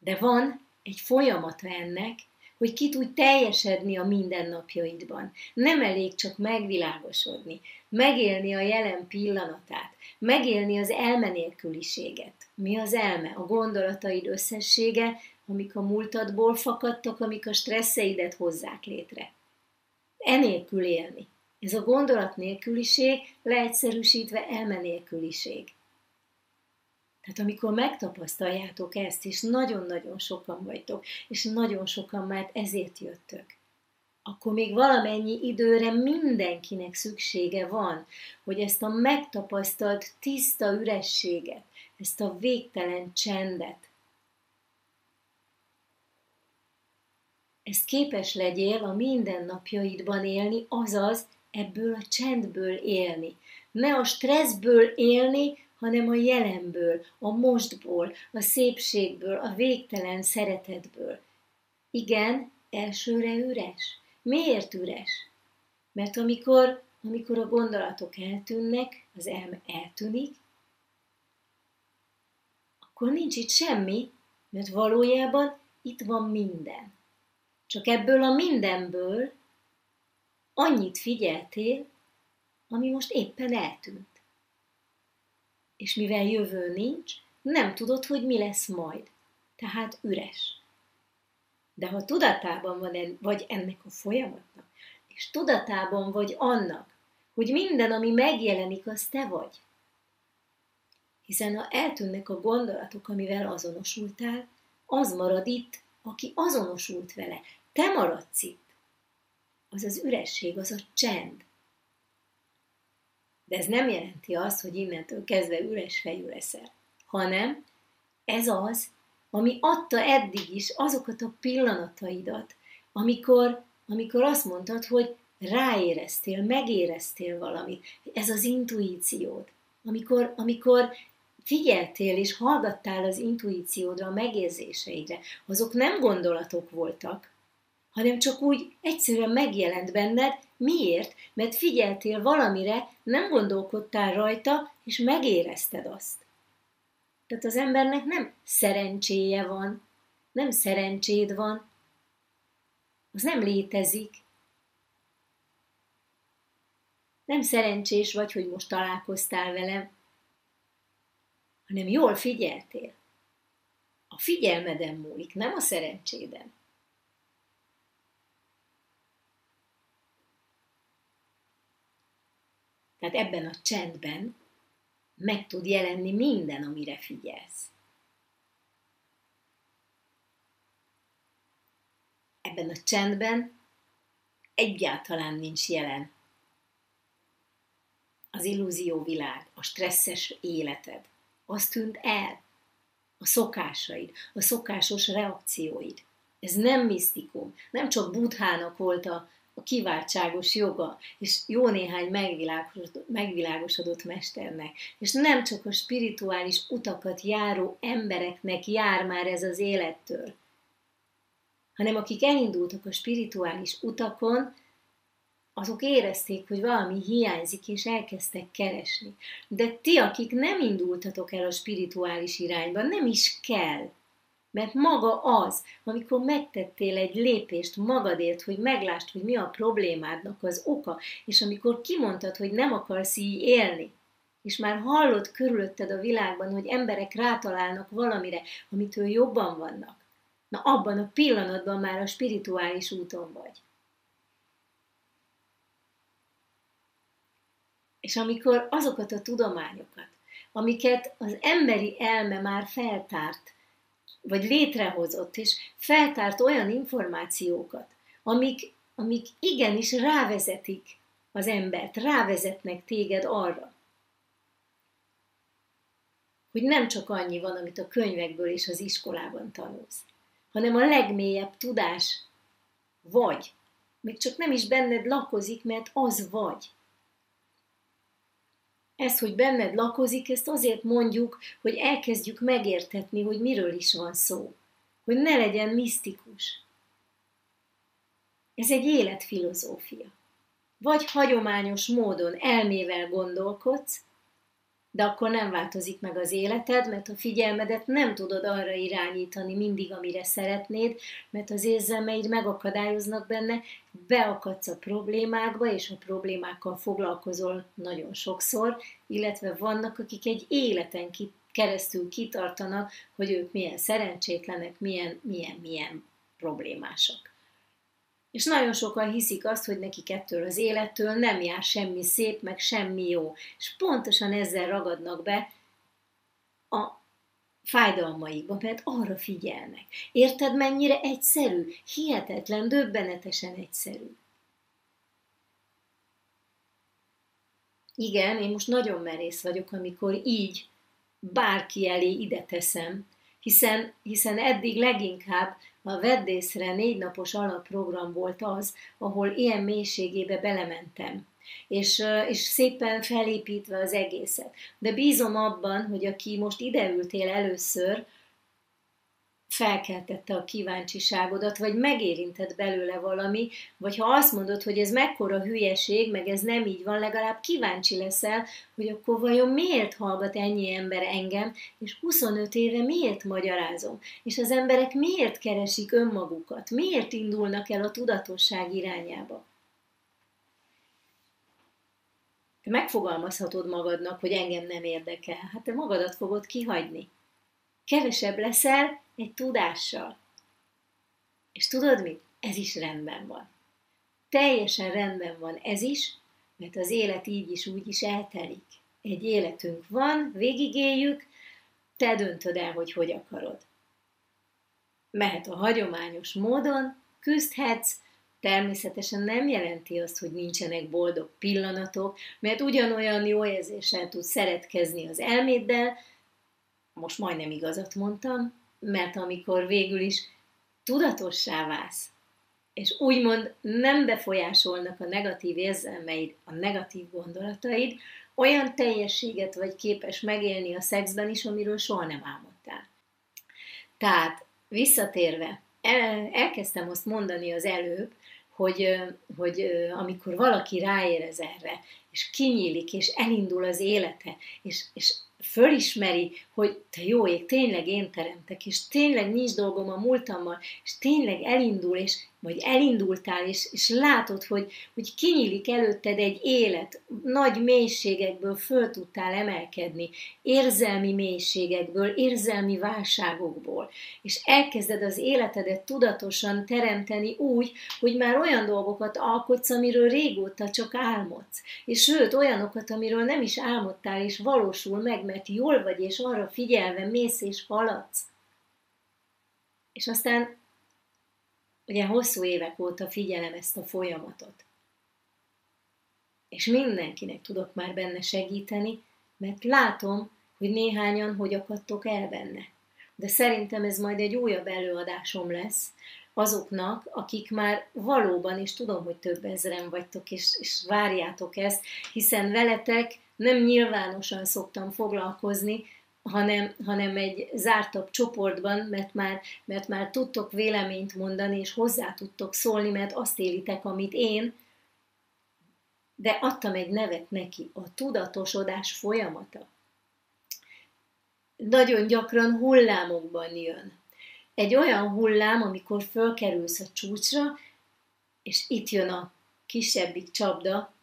De van egy folyamata ennek, hogy ki tudj teljesedni a mindennapjaidban. Nem elég csak megvilágosodni, megélni a jelen pillanatát, megélni az elmenélküliséget. Mi az elme? A gondolataid összessége, amik a múltadból fakadtak, amik a stresszeidet hozzák létre. Enélkül élni. Ez a gondolat nélküliség, leegyszerűsítve elmenélküliség. Tehát amikor megtapasztaljátok ezt, és nagyon-nagyon sokan vagytok, és nagyon sokan már ezért jöttök, akkor még valamennyi időre mindenkinek szüksége van, hogy ezt a megtapasztalt tiszta ürességet, ezt a végtelen csendet, ezt képes legyél a mindennapjaidban élni, azaz ebből a csendből élni. Ne a stresszből élni, hanem a jelenből, a mostból, a szépségből, a végtelen szeretetből. Igen, elsőre üres. Miért üres? Mert amikor, amikor a gondolatok eltűnnek, az elme eltűnik, akkor nincs itt semmi, mert valójában itt van minden. Csak ebből a mindenből annyit figyeltél, ami most éppen eltűnt és mivel jövő nincs, nem tudod, hogy mi lesz majd. Tehát üres. De ha tudatában vagy ennek a folyamatnak, és tudatában vagy annak, hogy minden, ami megjelenik, az te vagy. Hiszen ha eltűnnek a gondolatok, amivel azonosultál, az marad itt, aki azonosult vele. Te maradsz itt. Az az üresség, az a csend. De ez nem jelenti azt, hogy innentől kezdve üres fejű leszel, hanem ez az, ami adta eddig is azokat a pillanataidat, amikor, amikor azt mondtad, hogy ráéreztél, megéreztél valamit. Ez az intuíciód. amikor, amikor figyeltél és hallgattál az intuíciódra, a megérzéseidre, azok nem gondolatok voltak, hanem csak úgy egyszerűen megjelent benned. Miért? Mert figyeltél valamire, nem gondolkodtál rajta, és megérezted azt. Tehát az embernek nem szerencséje van, nem szerencséd van, az nem létezik. Nem szerencsés vagy, hogy most találkoztál velem, hanem jól figyeltél. A figyelmeden múlik, nem a szerencséden. Tehát ebben a csendben meg tud jelenni minden, amire figyelsz. Ebben a csendben egyáltalán nincs jelen az illúzió világ, a stresszes életed. Az tűnt el. A szokásaid, a szokásos reakcióid. Ez nem misztikum. Nem csak Budhának volt a, a kiváltságos joga, és jó néhány megvilágosodott, megvilágosodott mesternek, és nem csak a spirituális utakat járó embereknek jár már ez az élettől, hanem akik elindultak a spirituális utakon, azok érezték, hogy valami hiányzik, és elkezdtek keresni. De ti, akik nem indultatok el a spirituális irányba, nem is kell. Mert maga az, amikor megtettél egy lépést magadért, hogy meglásd, hogy mi a problémádnak az oka, és amikor kimondtad, hogy nem akarsz így élni, és már hallod körülötted a világban, hogy emberek rátalálnak valamire, amitől jobban vannak, na abban a pillanatban már a spirituális úton vagy. És amikor azokat a tudományokat, amiket az emberi elme már feltárt, vagy létrehozott, és feltárt olyan információkat, amik, amik igenis rávezetik az embert, rávezetnek téged arra, hogy nem csak annyi van, amit a könyvekből és az iskolában tanulsz, hanem a legmélyebb tudás vagy. Még csak nem is benned lakozik, mert az vagy. Ez, hogy benned lakozik, ezt azért mondjuk, hogy elkezdjük megértetni, hogy miről is van szó. Hogy ne legyen misztikus. Ez egy életfilozófia. Vagy hagyományos módon elmével gondolkodsz, de akkor nem változik meg az életed, mert a figyelmedet nem tudod arra irányítani mindig, amire szeretnéd, mert az érzelmeid megakadályoznak benne, beakadsz a problémákba, és a problémákkal foglalkozol nagyon sokszor, illetve vannak, akik egy életen keresztül kitartanak, hogy ők milyen szerencsétlenek, milyen, milyen, milyen problémásak. És nagyon sokan hiszik azt, hogy nekik ettől az élettől nem jár semmi szép, meg semmi jó. És pontosan ezzel ragadnak be a fájdalmaikba, mert arra figyelnek. Érted, mennyire egyszerű? Hihetetlen, döbbenetesen egyszerű. Igen, én most nagyon merész vagyok, amikor így bárki elé ide teszem, hiszen, hiszen eddig leginkább a Veddészre négy napos alapprogram volt az, ahol ilyen mélységébe belementem, és, és szépen felépítve az egészet. De bízom abban, hogy aki most ideültél először, felkeltette a kíváncsiságodat, vagy megérintett belőle valami, vagy ha azt mondod, hogy ez mekkora hülyeség, meg ez nem így van, legalább kíváncsi leszel, hogy akkor vajon miért hallgat ennyi ember engem, és 25 éve miért magyarázom, és az emberek miért keresik önmagukat, miért indulnak el a tudatosság irányába. Te megfogalmazhatod magadnak, hogy engem nem érdekel, hát te magadat fogod kihagyni. Kevesebb leszel, egy tudással. És tudod mit? Ez is rendben van. Teljesen rendben van ez is, mert az élet így is úgy is eltelik. Egy életünk van, végigéljük, te döntöd el, hogy hogy akarod. Mehet a hagyományos módon, küzdhetsz, természetesen nem jelenti azt, hogy nincsenek boldog pillanatok, mert ugyanolyan jó érzéssel tudsz szeretkezni az elméddel, most majdnem igazat mondtam, mert amikor végül is tudatossá válsz, és úgymond nem befolyásolnak a negatív érzelmeid, a negatív gondolataid, olyan teljességet vagy képes megélni a szexben is, amiről soha nem álmodtál. Tehát visszatérve, el, elkezdtem azt mondani az előbb, hogy, hogy amikor valaki ráérez erre, és kinyílik, és elindul az élete, és, és fölismeri, hogy te jó ég, tényleg én teremtek, és tényleg nincs dolgom a múltammal, és tényleg elindul, és vagy elindultál, és, és látod, hogy, hogy kinyílik előtted egy élet, nagy mélységekből föl tudtál emelkedni, érzelmi mélységekből, érzelmi válságokból, és elkezded az életedet tudatosan teremteni úgy, hogy már olyan dolgokat alkotsz, amiről régóta csak álmodsz, és sőt, olyanokat, amiről nem is álmodtál, és valósul meg, mert jól vagy, és arra figyelve mész és haladsz. És aztán ugye hosszú évek óta figyelem ezt a folyamatot. És mindenkinek tudok már benne segíteni, mert látom, hogy néhányan hogy akadtok el benne. De szerintem ez majd egy újabb előadásom lesz azoknak, akik már valóban, és tudom, hogy több ezeren vagytok, és, és várjátok ezt, hiszen veletek nem nyilvánosan szoktam foglalkozni, hanem, hanem egy zártabb csoportban, mert már, mert már tudtok véleményt mondani, és hozzá tudtok szólni, mert azt élitek, amit én, de adtam egy nevet neki, a tudatosodás folyamata. Nagyon gyakran hullámokban jön. Egy olyan hullám, amikor fölkerülsz a csúcsra, és itt jön a kisebbik csapda,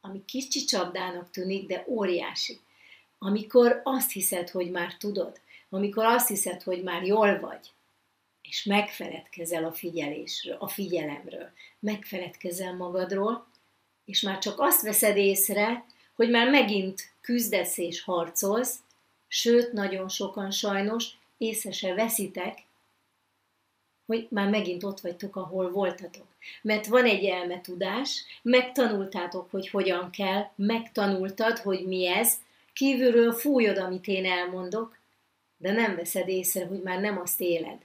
ami kicsi csapdának tűnik, de óriási amikor azt hiszed, hogy már tudod, amikor azt hiszed, hogy már jól vagy, és megfeledkezel a figyelésről, a figyelemről, megfeledkezel magadról, és már csak azt veszed észre, hogy már megint küzdesz és harcolsz, sőt, nagyon sokan sajnos észre se veszitek, hogy már megint ott vagytok, ahol voltatok. Mert van egy elmetudás, megtanultátok, hogy hogyan kell, megtanultad, hogy mi ez, Kívülről fújod, amit én elmondok, de nem veszed észre, hogy már nem azt éled.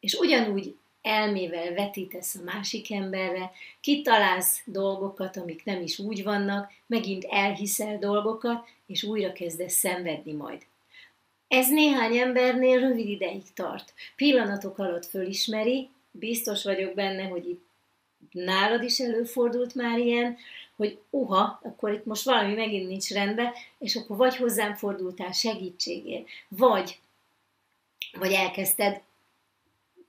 És ugyanúgy elmével vetítesz a másik emberre, kitalálsz dolgokat, amik nem is úgy vannak, megint elhiszel dolgokat, és újra kezdesz szenvedni majd. Ez néhány embernél rövid ideig tart. Pillanatok alatt fölismeri, biztos vagyok benne, hogy itt nálad is előfordult már ilyen, hogy uha, akkor itt most valami megint nincs rendben, és akkor vagy hozzám fordultál segítségért, vagy, vagy elkezdted,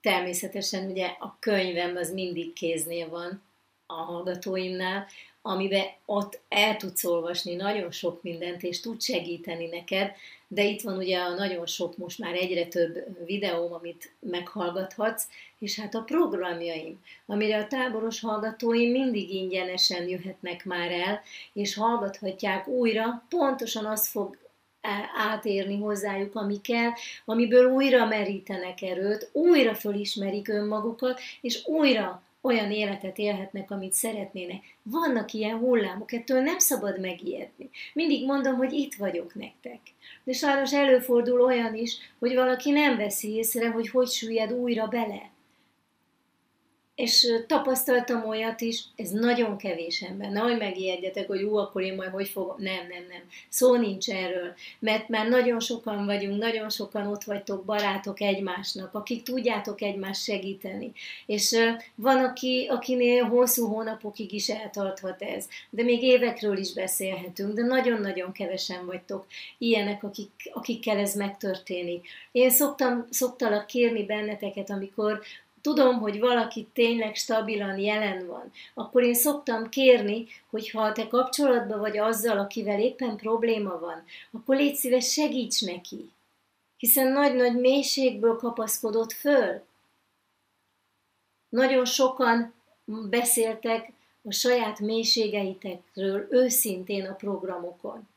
természetesen ugye a könyvem az mindig kéznél van a hallgatóimnál, amiben ott el tudsz olvasni nagyon sok mindent, és tud segíteni neked, de itt van ugye a nagyon sok, most már egyre több videóm, amit meghallgathatsz, és hát a programjaim, amire a táboros hallgatóim mindig ingyenesen jöhetnek már el, és hallgathatják újra, pontosan az fog átérni hozzájuk, ami kell, amiből újra merítenek erőt, újra fölismerik önmagukat, és újra olyan életet élhetnek, amit szeretnének. Vannak ilyen hullámok, ettől nem szabad megijedni. Mindig mondom, hogy itt vagyok nektek. De sajnos előfordul olyan is, hogy valaki nem veszi észre, hogy hogy süllyed újra bele és tapasztaltam olyat is, ez nagyon kevés ember. Nehogy megijedjetek, hogy ú, akkor én majd hogy fogom. Nem, nem, nem. Szó nincs erről. Mert már nagyon sokan vagyunk, nagyon sokan ott vagytok, barátok egymásnak, akik tudjátok egymást segíteni. És van, aki, akinél hosszú hónapokig is eltarthat ez. De még évekről is beszélhetünk, de nagyon-nagyon kevesen vagytok ilyenek, akik, akikkel ez megtörténik. Én szoktam, szoktalak kérni benneteket, amikor tudom, hogy valaki tényleg stabilan jelen van, akkor én szoktam kérni, hogy ha te kapcsolatban vagy azzal, akivel éppen probléma van, akkor légy szíves, segíts neki. Hiszen nagy-nagy mélységből kapaszkodott föl. Nagyon sokan beszéltek a saját mélységeitekről őszintén a programokon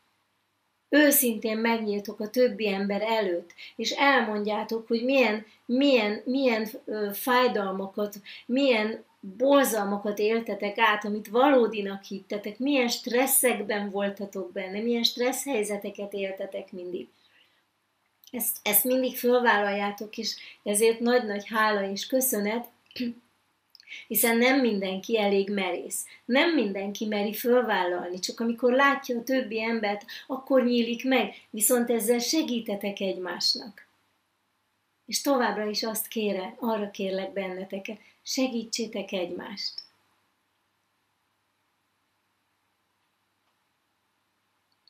őszintén megnyíltok a többi ember előtt, és elmondjátok, hogy milyen, milyen, milyen fájdalmakat, milyen borzalmakat éltetek át, amit valódinak hittetek, milyen stresszekben voltatok benne, milyen stressz helyzeteket éltetek mindig. Ezt, ezt mindig fölvállaljátok, és ezért nagy-nagy hála és köszönet, Hiszen nem mindenki elég merész, nem mindenki meri fölvállalni, csak amikor látja a többi embert, akkor nyílik meg, viszont ezzel segítetek egymásnak. És továbbra is azt kérem, arra kérlek benneteket, segítsétek egymást.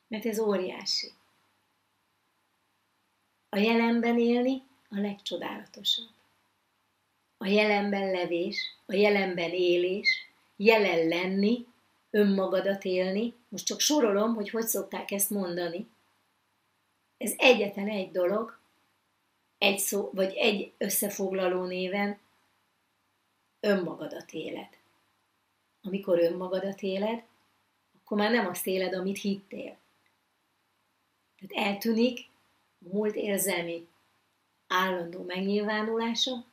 Mert ez óriási. A jelenben élni a legcsodálatosabb. A jelenben levés, a jelenben élés, jelen lenni, önmagadat élni. Most csak sorolom, hogy hogy szokták ezt mondani. Ez egyetlen egy dolog, egy szó, vagy egy összefoglaló néven, önmagadat éled. Amikor önmagadat éled, akkor már nem azt éled, amit hittél. Tehát eltűnik a múlt érzelmi állandó megnyilvánulása,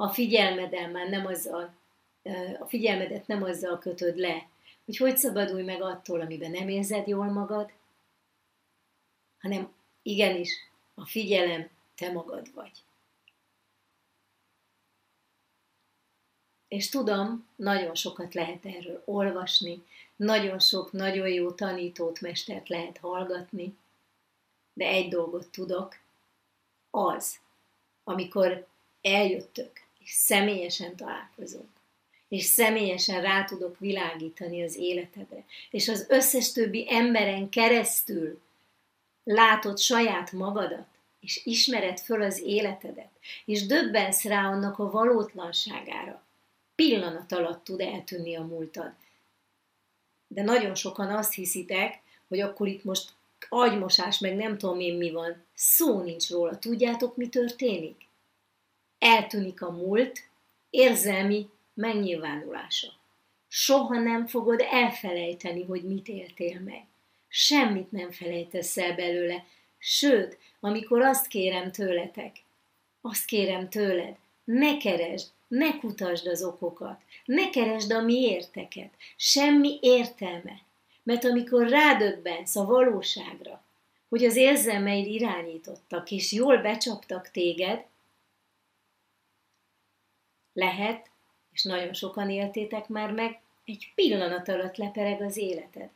a figyelmeden már nem azzal, a figyelmedet nem azzal kötöd le, hogy hogy szabadulj meg attól, amiben nem érzed jól magad, hanem igenis a figyelem te magad vagy. És tudom, nagyon sokat lehet erről olvasni, nagyon sok nagyon jó tanítót, mestert lehet hallgatni, de egy dolgot tudok, az, amikor eljöttök, és személyesen találkozunk, és személyesen rá tudok világítani az életedre, és az összes többi emberen keresztül látod saját magadat, és ismered föl az életedet, és döbbensz rá annak a valótlanságára. Pillanat alatt tud eltűnni a múltad. De nagyon sokan azt hiszitek, hogy akkor itt most agymosás, meg nem tudom én mi van. Szó nincs róla. Tudjátok, mi történik? Eltűnik a múlt, érzelmi megnyilvánulása. Soha nem fogod elfelejteni, hogy mit éltél meg. Semmit nem felejtesz el belőle. Sőt, amikor azt kérem tőletek, azt kérem tőled, ne keresd, ne kutasd az okokat, ne keresd a miérteket, semmi értelme. Mert amikor rádöbbensz a valóságra, hogy az érzelmeid irányítottak, és jól becsaptak téged, lehet, és nagyon sokan éltétek már meg, egy pillanat alatt lepereg az életed.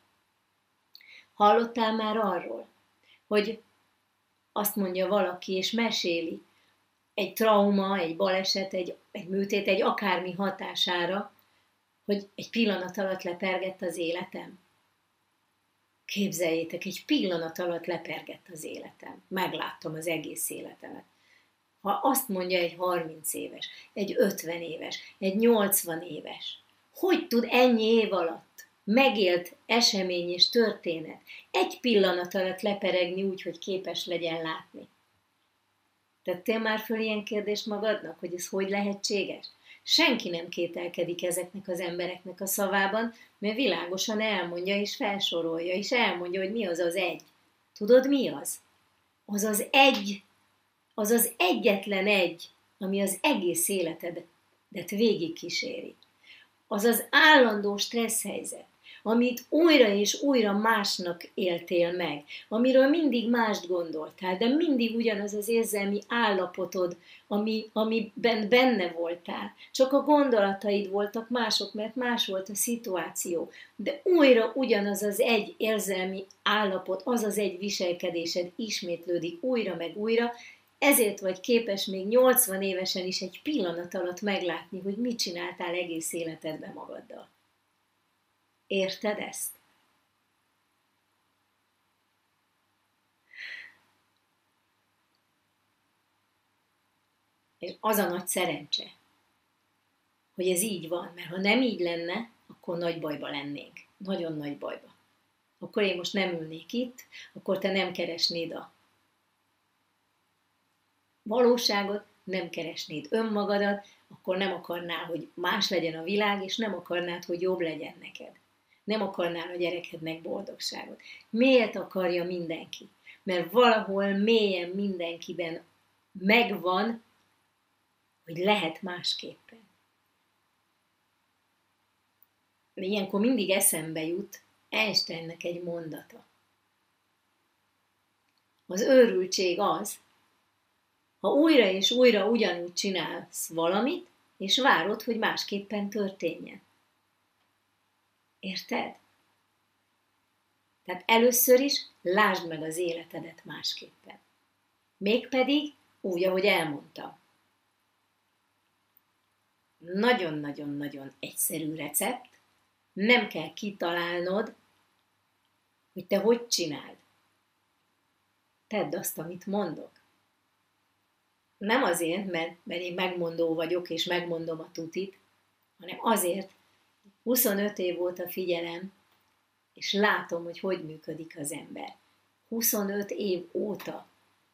Hallottál már arról, hogy azt mondja valaki, és meséli egy trauma, egy baleset, egy, egy műtét, egy akármi hatására, hogy egy pillanat alatt lepergett az életem. Képzeljétek, egy pillanat alatt lepergett az életem. Megláttam az egész életemet. Ha azt mondja egy 30 éves, egy 50 éves, egy 80 éves, hogy tud ennyi év alatt megélt esemény és történet egy pillanat alatt leperegni úgy, hogy képes legyen látni? Tettél már föl ilyen kérdést magadnak, hogy ez hogy lehetséges? Senki nem kételkedik ezeknek az embereknek a szavában, mert világosan elmondja és felsorolja, és elmondja, hogy mi az az egy. Tudod, mi az? Az az egy, az az egyetlen egy, ami az egész életedet végigkíséri. Az az állandó stressz helyzet, amit újra és újra másnak éltél meg, amiről mindig mást gondoltál, de mindig ugyanaz az érzelmi állapotod, ami, amiben benne voltál. Csak a gondolataid voltak mások, mert más volt a szituáció. De újra ugyanaz az egy érzelmi állapot, az az egy viselkedésed ismétlődik újra meg újra, ezért vagy képes még 80 évesen is egy pillanat alatt meglátni, hogy mit csináltál egész életedben magaddal. Érted ezt? És az a nagy szerencse, hogy ez így van, mert ha nem így lenne, akkor nagy bajba lennénk. Nagyon nagy bajba. Akkor én most nem ülnék itt, akkor te nem keresnéd a valóságot, nem keresnéd önmagadat, akkor nem akarnál, hogy más legyen a világ, és nem akarnád, hogy jobb legyen neked nem akarnál a gyerekednek boldogságot. Miért akarja mindenki? Mert valahol mélyen mindenkiben megvan, hogy lehet másképpen. De ilyenkor mindig eszembe jut Einsteinnek egy mondata. Az őrültség az, ha újra és újra ugyanúgy csinálsz valamit, és várod, hogy másképpen történjen. Érted? Tehát először is lásd meg az életedet másképpen. Mégpedig úgy, ahogy elmondtam. Nagyon-nagyon-nagyon egyszerű recept, nem kell kitalálnod, hogy te hogy csináld. Tedd azt, amit mondok. Nem azért, mert, mert én megmondó vagyok, és megmondom a tutit, hanem azért, 25 év óta figyelem, és látom, hogy hogy működik az ember. 25 év óta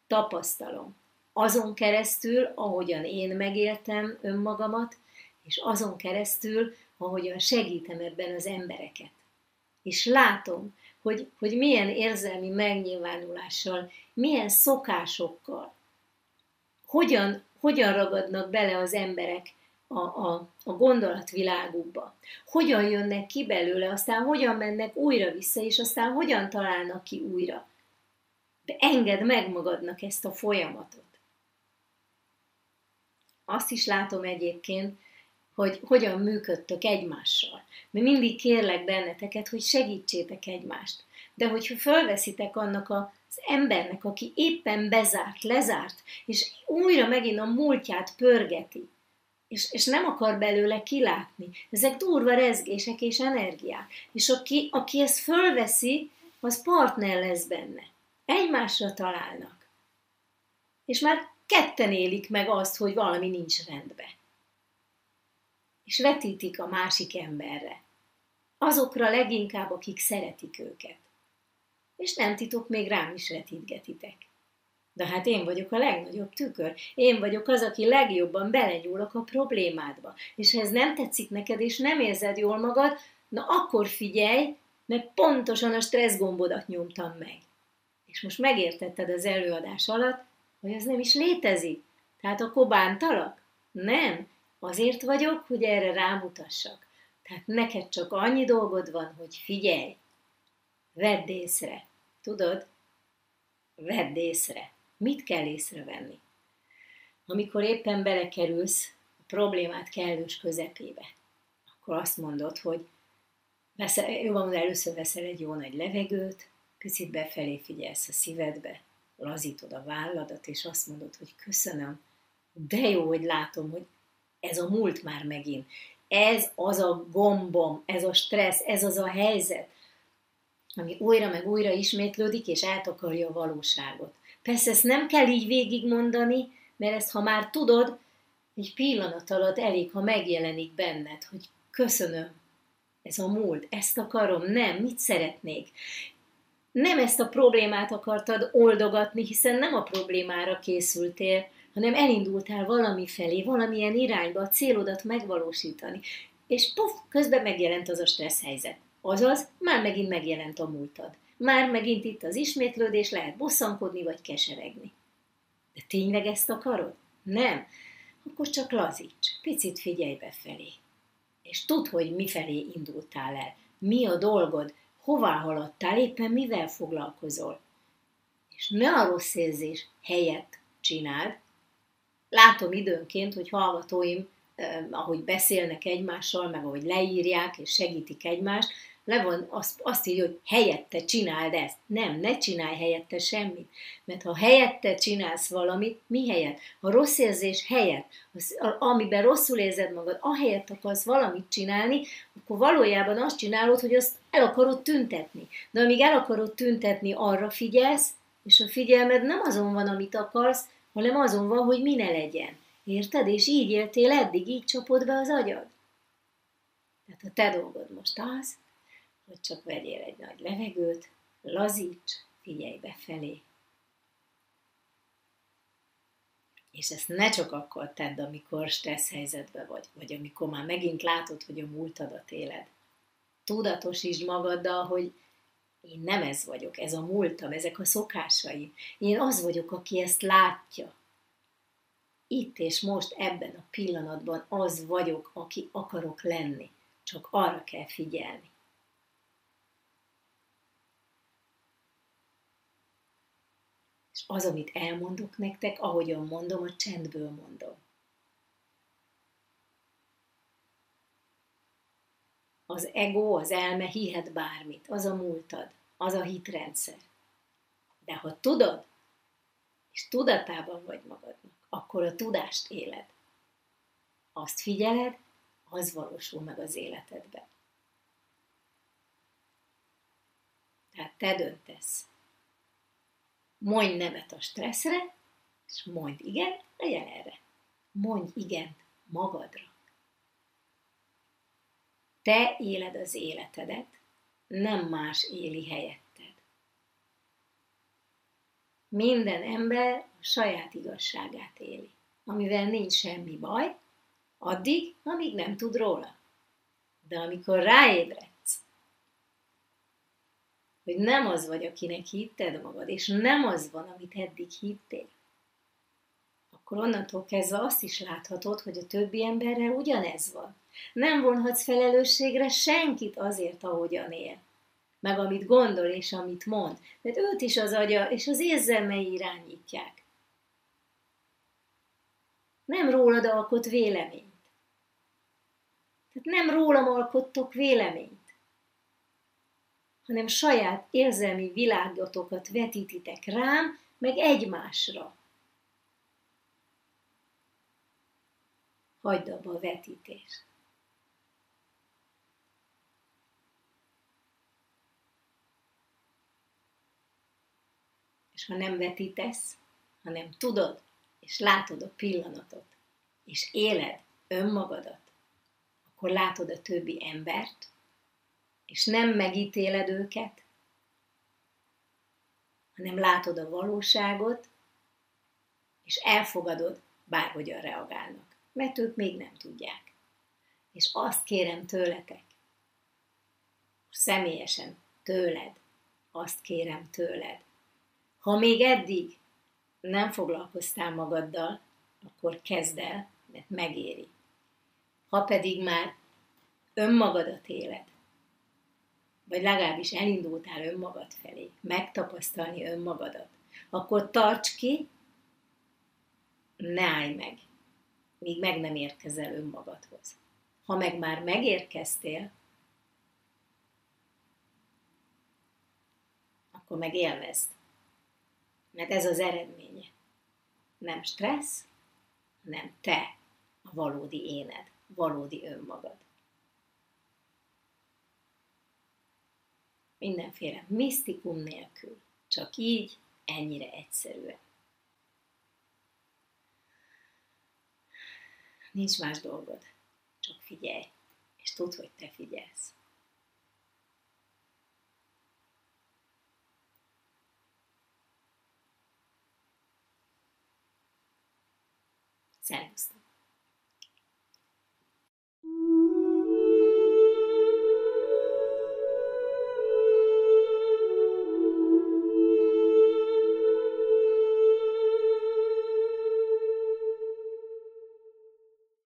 tapasztalom. Azon keresztül, ahogyan én megéltem önmagamat, és azon keresztül, ahogyan segítem ebben az embereket. És látom, hogy, hogy milyen érzelmi megnyilvánulással, milyen szokásokkal, hogyan, hogyan ragadnak bele az emberek a, a, a gondolatvilágukba. Hogyan jönnek ki belőle, aztán hogyan mennek újra vissza, és aztán hogyan találnak ki újra. De engedd meg magadnak ezt a folyamatot. Azt is látom egyébként, hogy hogyan működtök egymással. Mert mindig kérlek benneteket, hogy segítsétek egymást. De hogyha fölveszitek annak az embernek, aki éppen bezárt, lezárt, és újra megint a múltját pörgeti, és, és nem akar belőle kilátni. Ezek durva rezgések és energiák. És aki, aki ezt fölveszi, az partner lesz benne. Egymásra találnak. És már ketten élik meg azt, hogy valami nincs rendben és vetítik a másik emberre. Azokra leginkább, akik szeretik őket. És nem titok, még rám is vetítgetitek. De hát én vagyok a legnagyobb tükör. Én vagyok az, aki legjobban belenyúlok a problémádba. És ha ez nem tetszik neked, és nem érzed jól magad, na akkor figyelj, mert pontosan a stressz gombodat nyomtam meg. És most megértetted az előadás alatt, hogy ez nem is létezik. Tehát akkor bántalak? Nem, Azért vagyok, hogy erre rámutassak. Tehát neked csak annyi dolgod van, hogy figyelj, vedd észre. Tudod? Vedd észre. Mit kell észrevenni? Amikor éppen belekerülsz a problémát kellős közepébe, akkor azt mondod, hogy veszel, jó van, először veszel egy jó nagy levegőt, picit befelé figyelsz a szívedbe, lazítod a válladat, és azt mondod, hogy köszönöm, de jó, hogy látom, hogy ez a múlt már megint. Ez az a gombom, ez a stressz, ez az a helyzet, ami újra meg újra ismétlődik, és eltakarja a valóságot. Persze ezt nem kell így végigmondani, mert ezt ha már tudod, egy pillanat alatt elég, ha megjelenik benned, hogy köszönöm, ez a múlt, ezt akarom, nem, mit szeretnék. Nem ezt a problémát akartad oldogatni, hiszen nem a problémára készültél, hanem elindultál valami felé, valamilyen irányba a célodat megvalósítani. És puf, közben megjelent az a stressz helyzet. Azaz, már megint megjelent a múltad. Már megint itt az ismétlődés, lehet bosszankodni vagy keseregni. De tényleg ezt akarod? Nem. Akkor csak lazíts, picit figyelj befelé. És tudd, hogy mifelé indultál el. Mi a dolgod, hová haladtál, éppen mivel foglalkozol. És ne a rossz érzés helyett csináld, látom időnként, hogy hallgatóim, ahogy beszélnek egymással, meg ahogy leírják és segítik egymást, le van, azt, azt így, hogy helyette csináld ezt. Nem, ne csinálj helyette semmit. Mert ha helyette csinálsz valamit, mi helyett? A rossz érzés helyett, az, amiben rosszul érzed magad, ahelyett akarsz valamit csinálni, akkor valójában azt csinálod, hogy azt el akarod tüntetni. De amíg el akarod tüntetni, arra figyelsz, és a figyelmed nem azon van, amit akarsz, hanem azon van, hogy mi ne legyen. Érted? És így éltél eddig, így csapod be az agyad. Tehát a te dolgod most az, hogy csak vegyél egy nagy levegőt, lazíts, figyelj befelé. És ezt ne csak akkor tedd, amikor stressz helyzetben vagy, vagy amikor már megint látod, hogy a múltadat éled. Tudatosítsd magaddal, hogy én nem ez vagyok, ez a múltam, ezek a szokásaim. Én az vagyok, aki ezt látja. Itt és most, ebben a pillanatban az vagyok, aki akarok lenni. Csak arra kell figyelni. az, amit elmondok nektek, ahogyan mondom, a csendből mondom. Az ego, az elme hihet bármit, az a múltad, az a hitrendszer. De ha tudod, és tudatában vagy magadnak, akkor a tudást éled. Azt figyeled, az valósul meg az életedben. Tehát te döntesz. Mondj nemet a stresszre, és mondj igen a jelenre. Mondj igen magadra. Te éled az életedet, nem más éli helyetted. Minden ember a saját igazságát éli, amivel nincs semmi baj, addig, amíg nem tud róla. De amikor ráébredsz, hogy nem az vagy, akinek hitted magad, és nem az van, amit eddig hittél, akkor onnantól kezdve azt is láthatod, hogy a többi emberrel ugyanez van. Nem vonhatsz felelősségre senkit azért, ahogyan él. Meg amit gondol és amit mond. Mert őt is az agya és az érzelmei irányítják. Nem rólad alkot véleményt. Tehát nem rólam alkottok véleményt, hanem saját érzelmi világotokat vetítitek rám, meg egymásra. Hagyd abba a vetítést. És ha nem vetítesz, hanem tudod, és látod a pillanatot, és éled önmagadat, akkor látod a többi embert, és nem megítéled őket, hanem látod a valóságot, és elfogadod, bárhogyan reagálnak, mert ők még nem tudják. És azt kérem tőletek, személyesen tőled, azt kérem tőled, ha még eddig nem foglalkoztál magaddal, akkor kezd el, mert megéri. Ha pedig már önmagadat éled, vagy legalábbis elindultál önmagad felé, megtapasztalni önmagadat, akkor tarts ki, ne állj meg, míg meg nem érkezel önmagadhoz. Ha meg már megérkeztél, akkor meg élvezd. Mert ez az eredménye. Nem stressz, hanem te, a valódi éned, valódi önmagad. mindenféle misztikum nélkül. Csak így, ennyire egyszerűen. Nincs más dolgod, csak figyelj, és tudd, hogy te figyelsz. Szervusztok!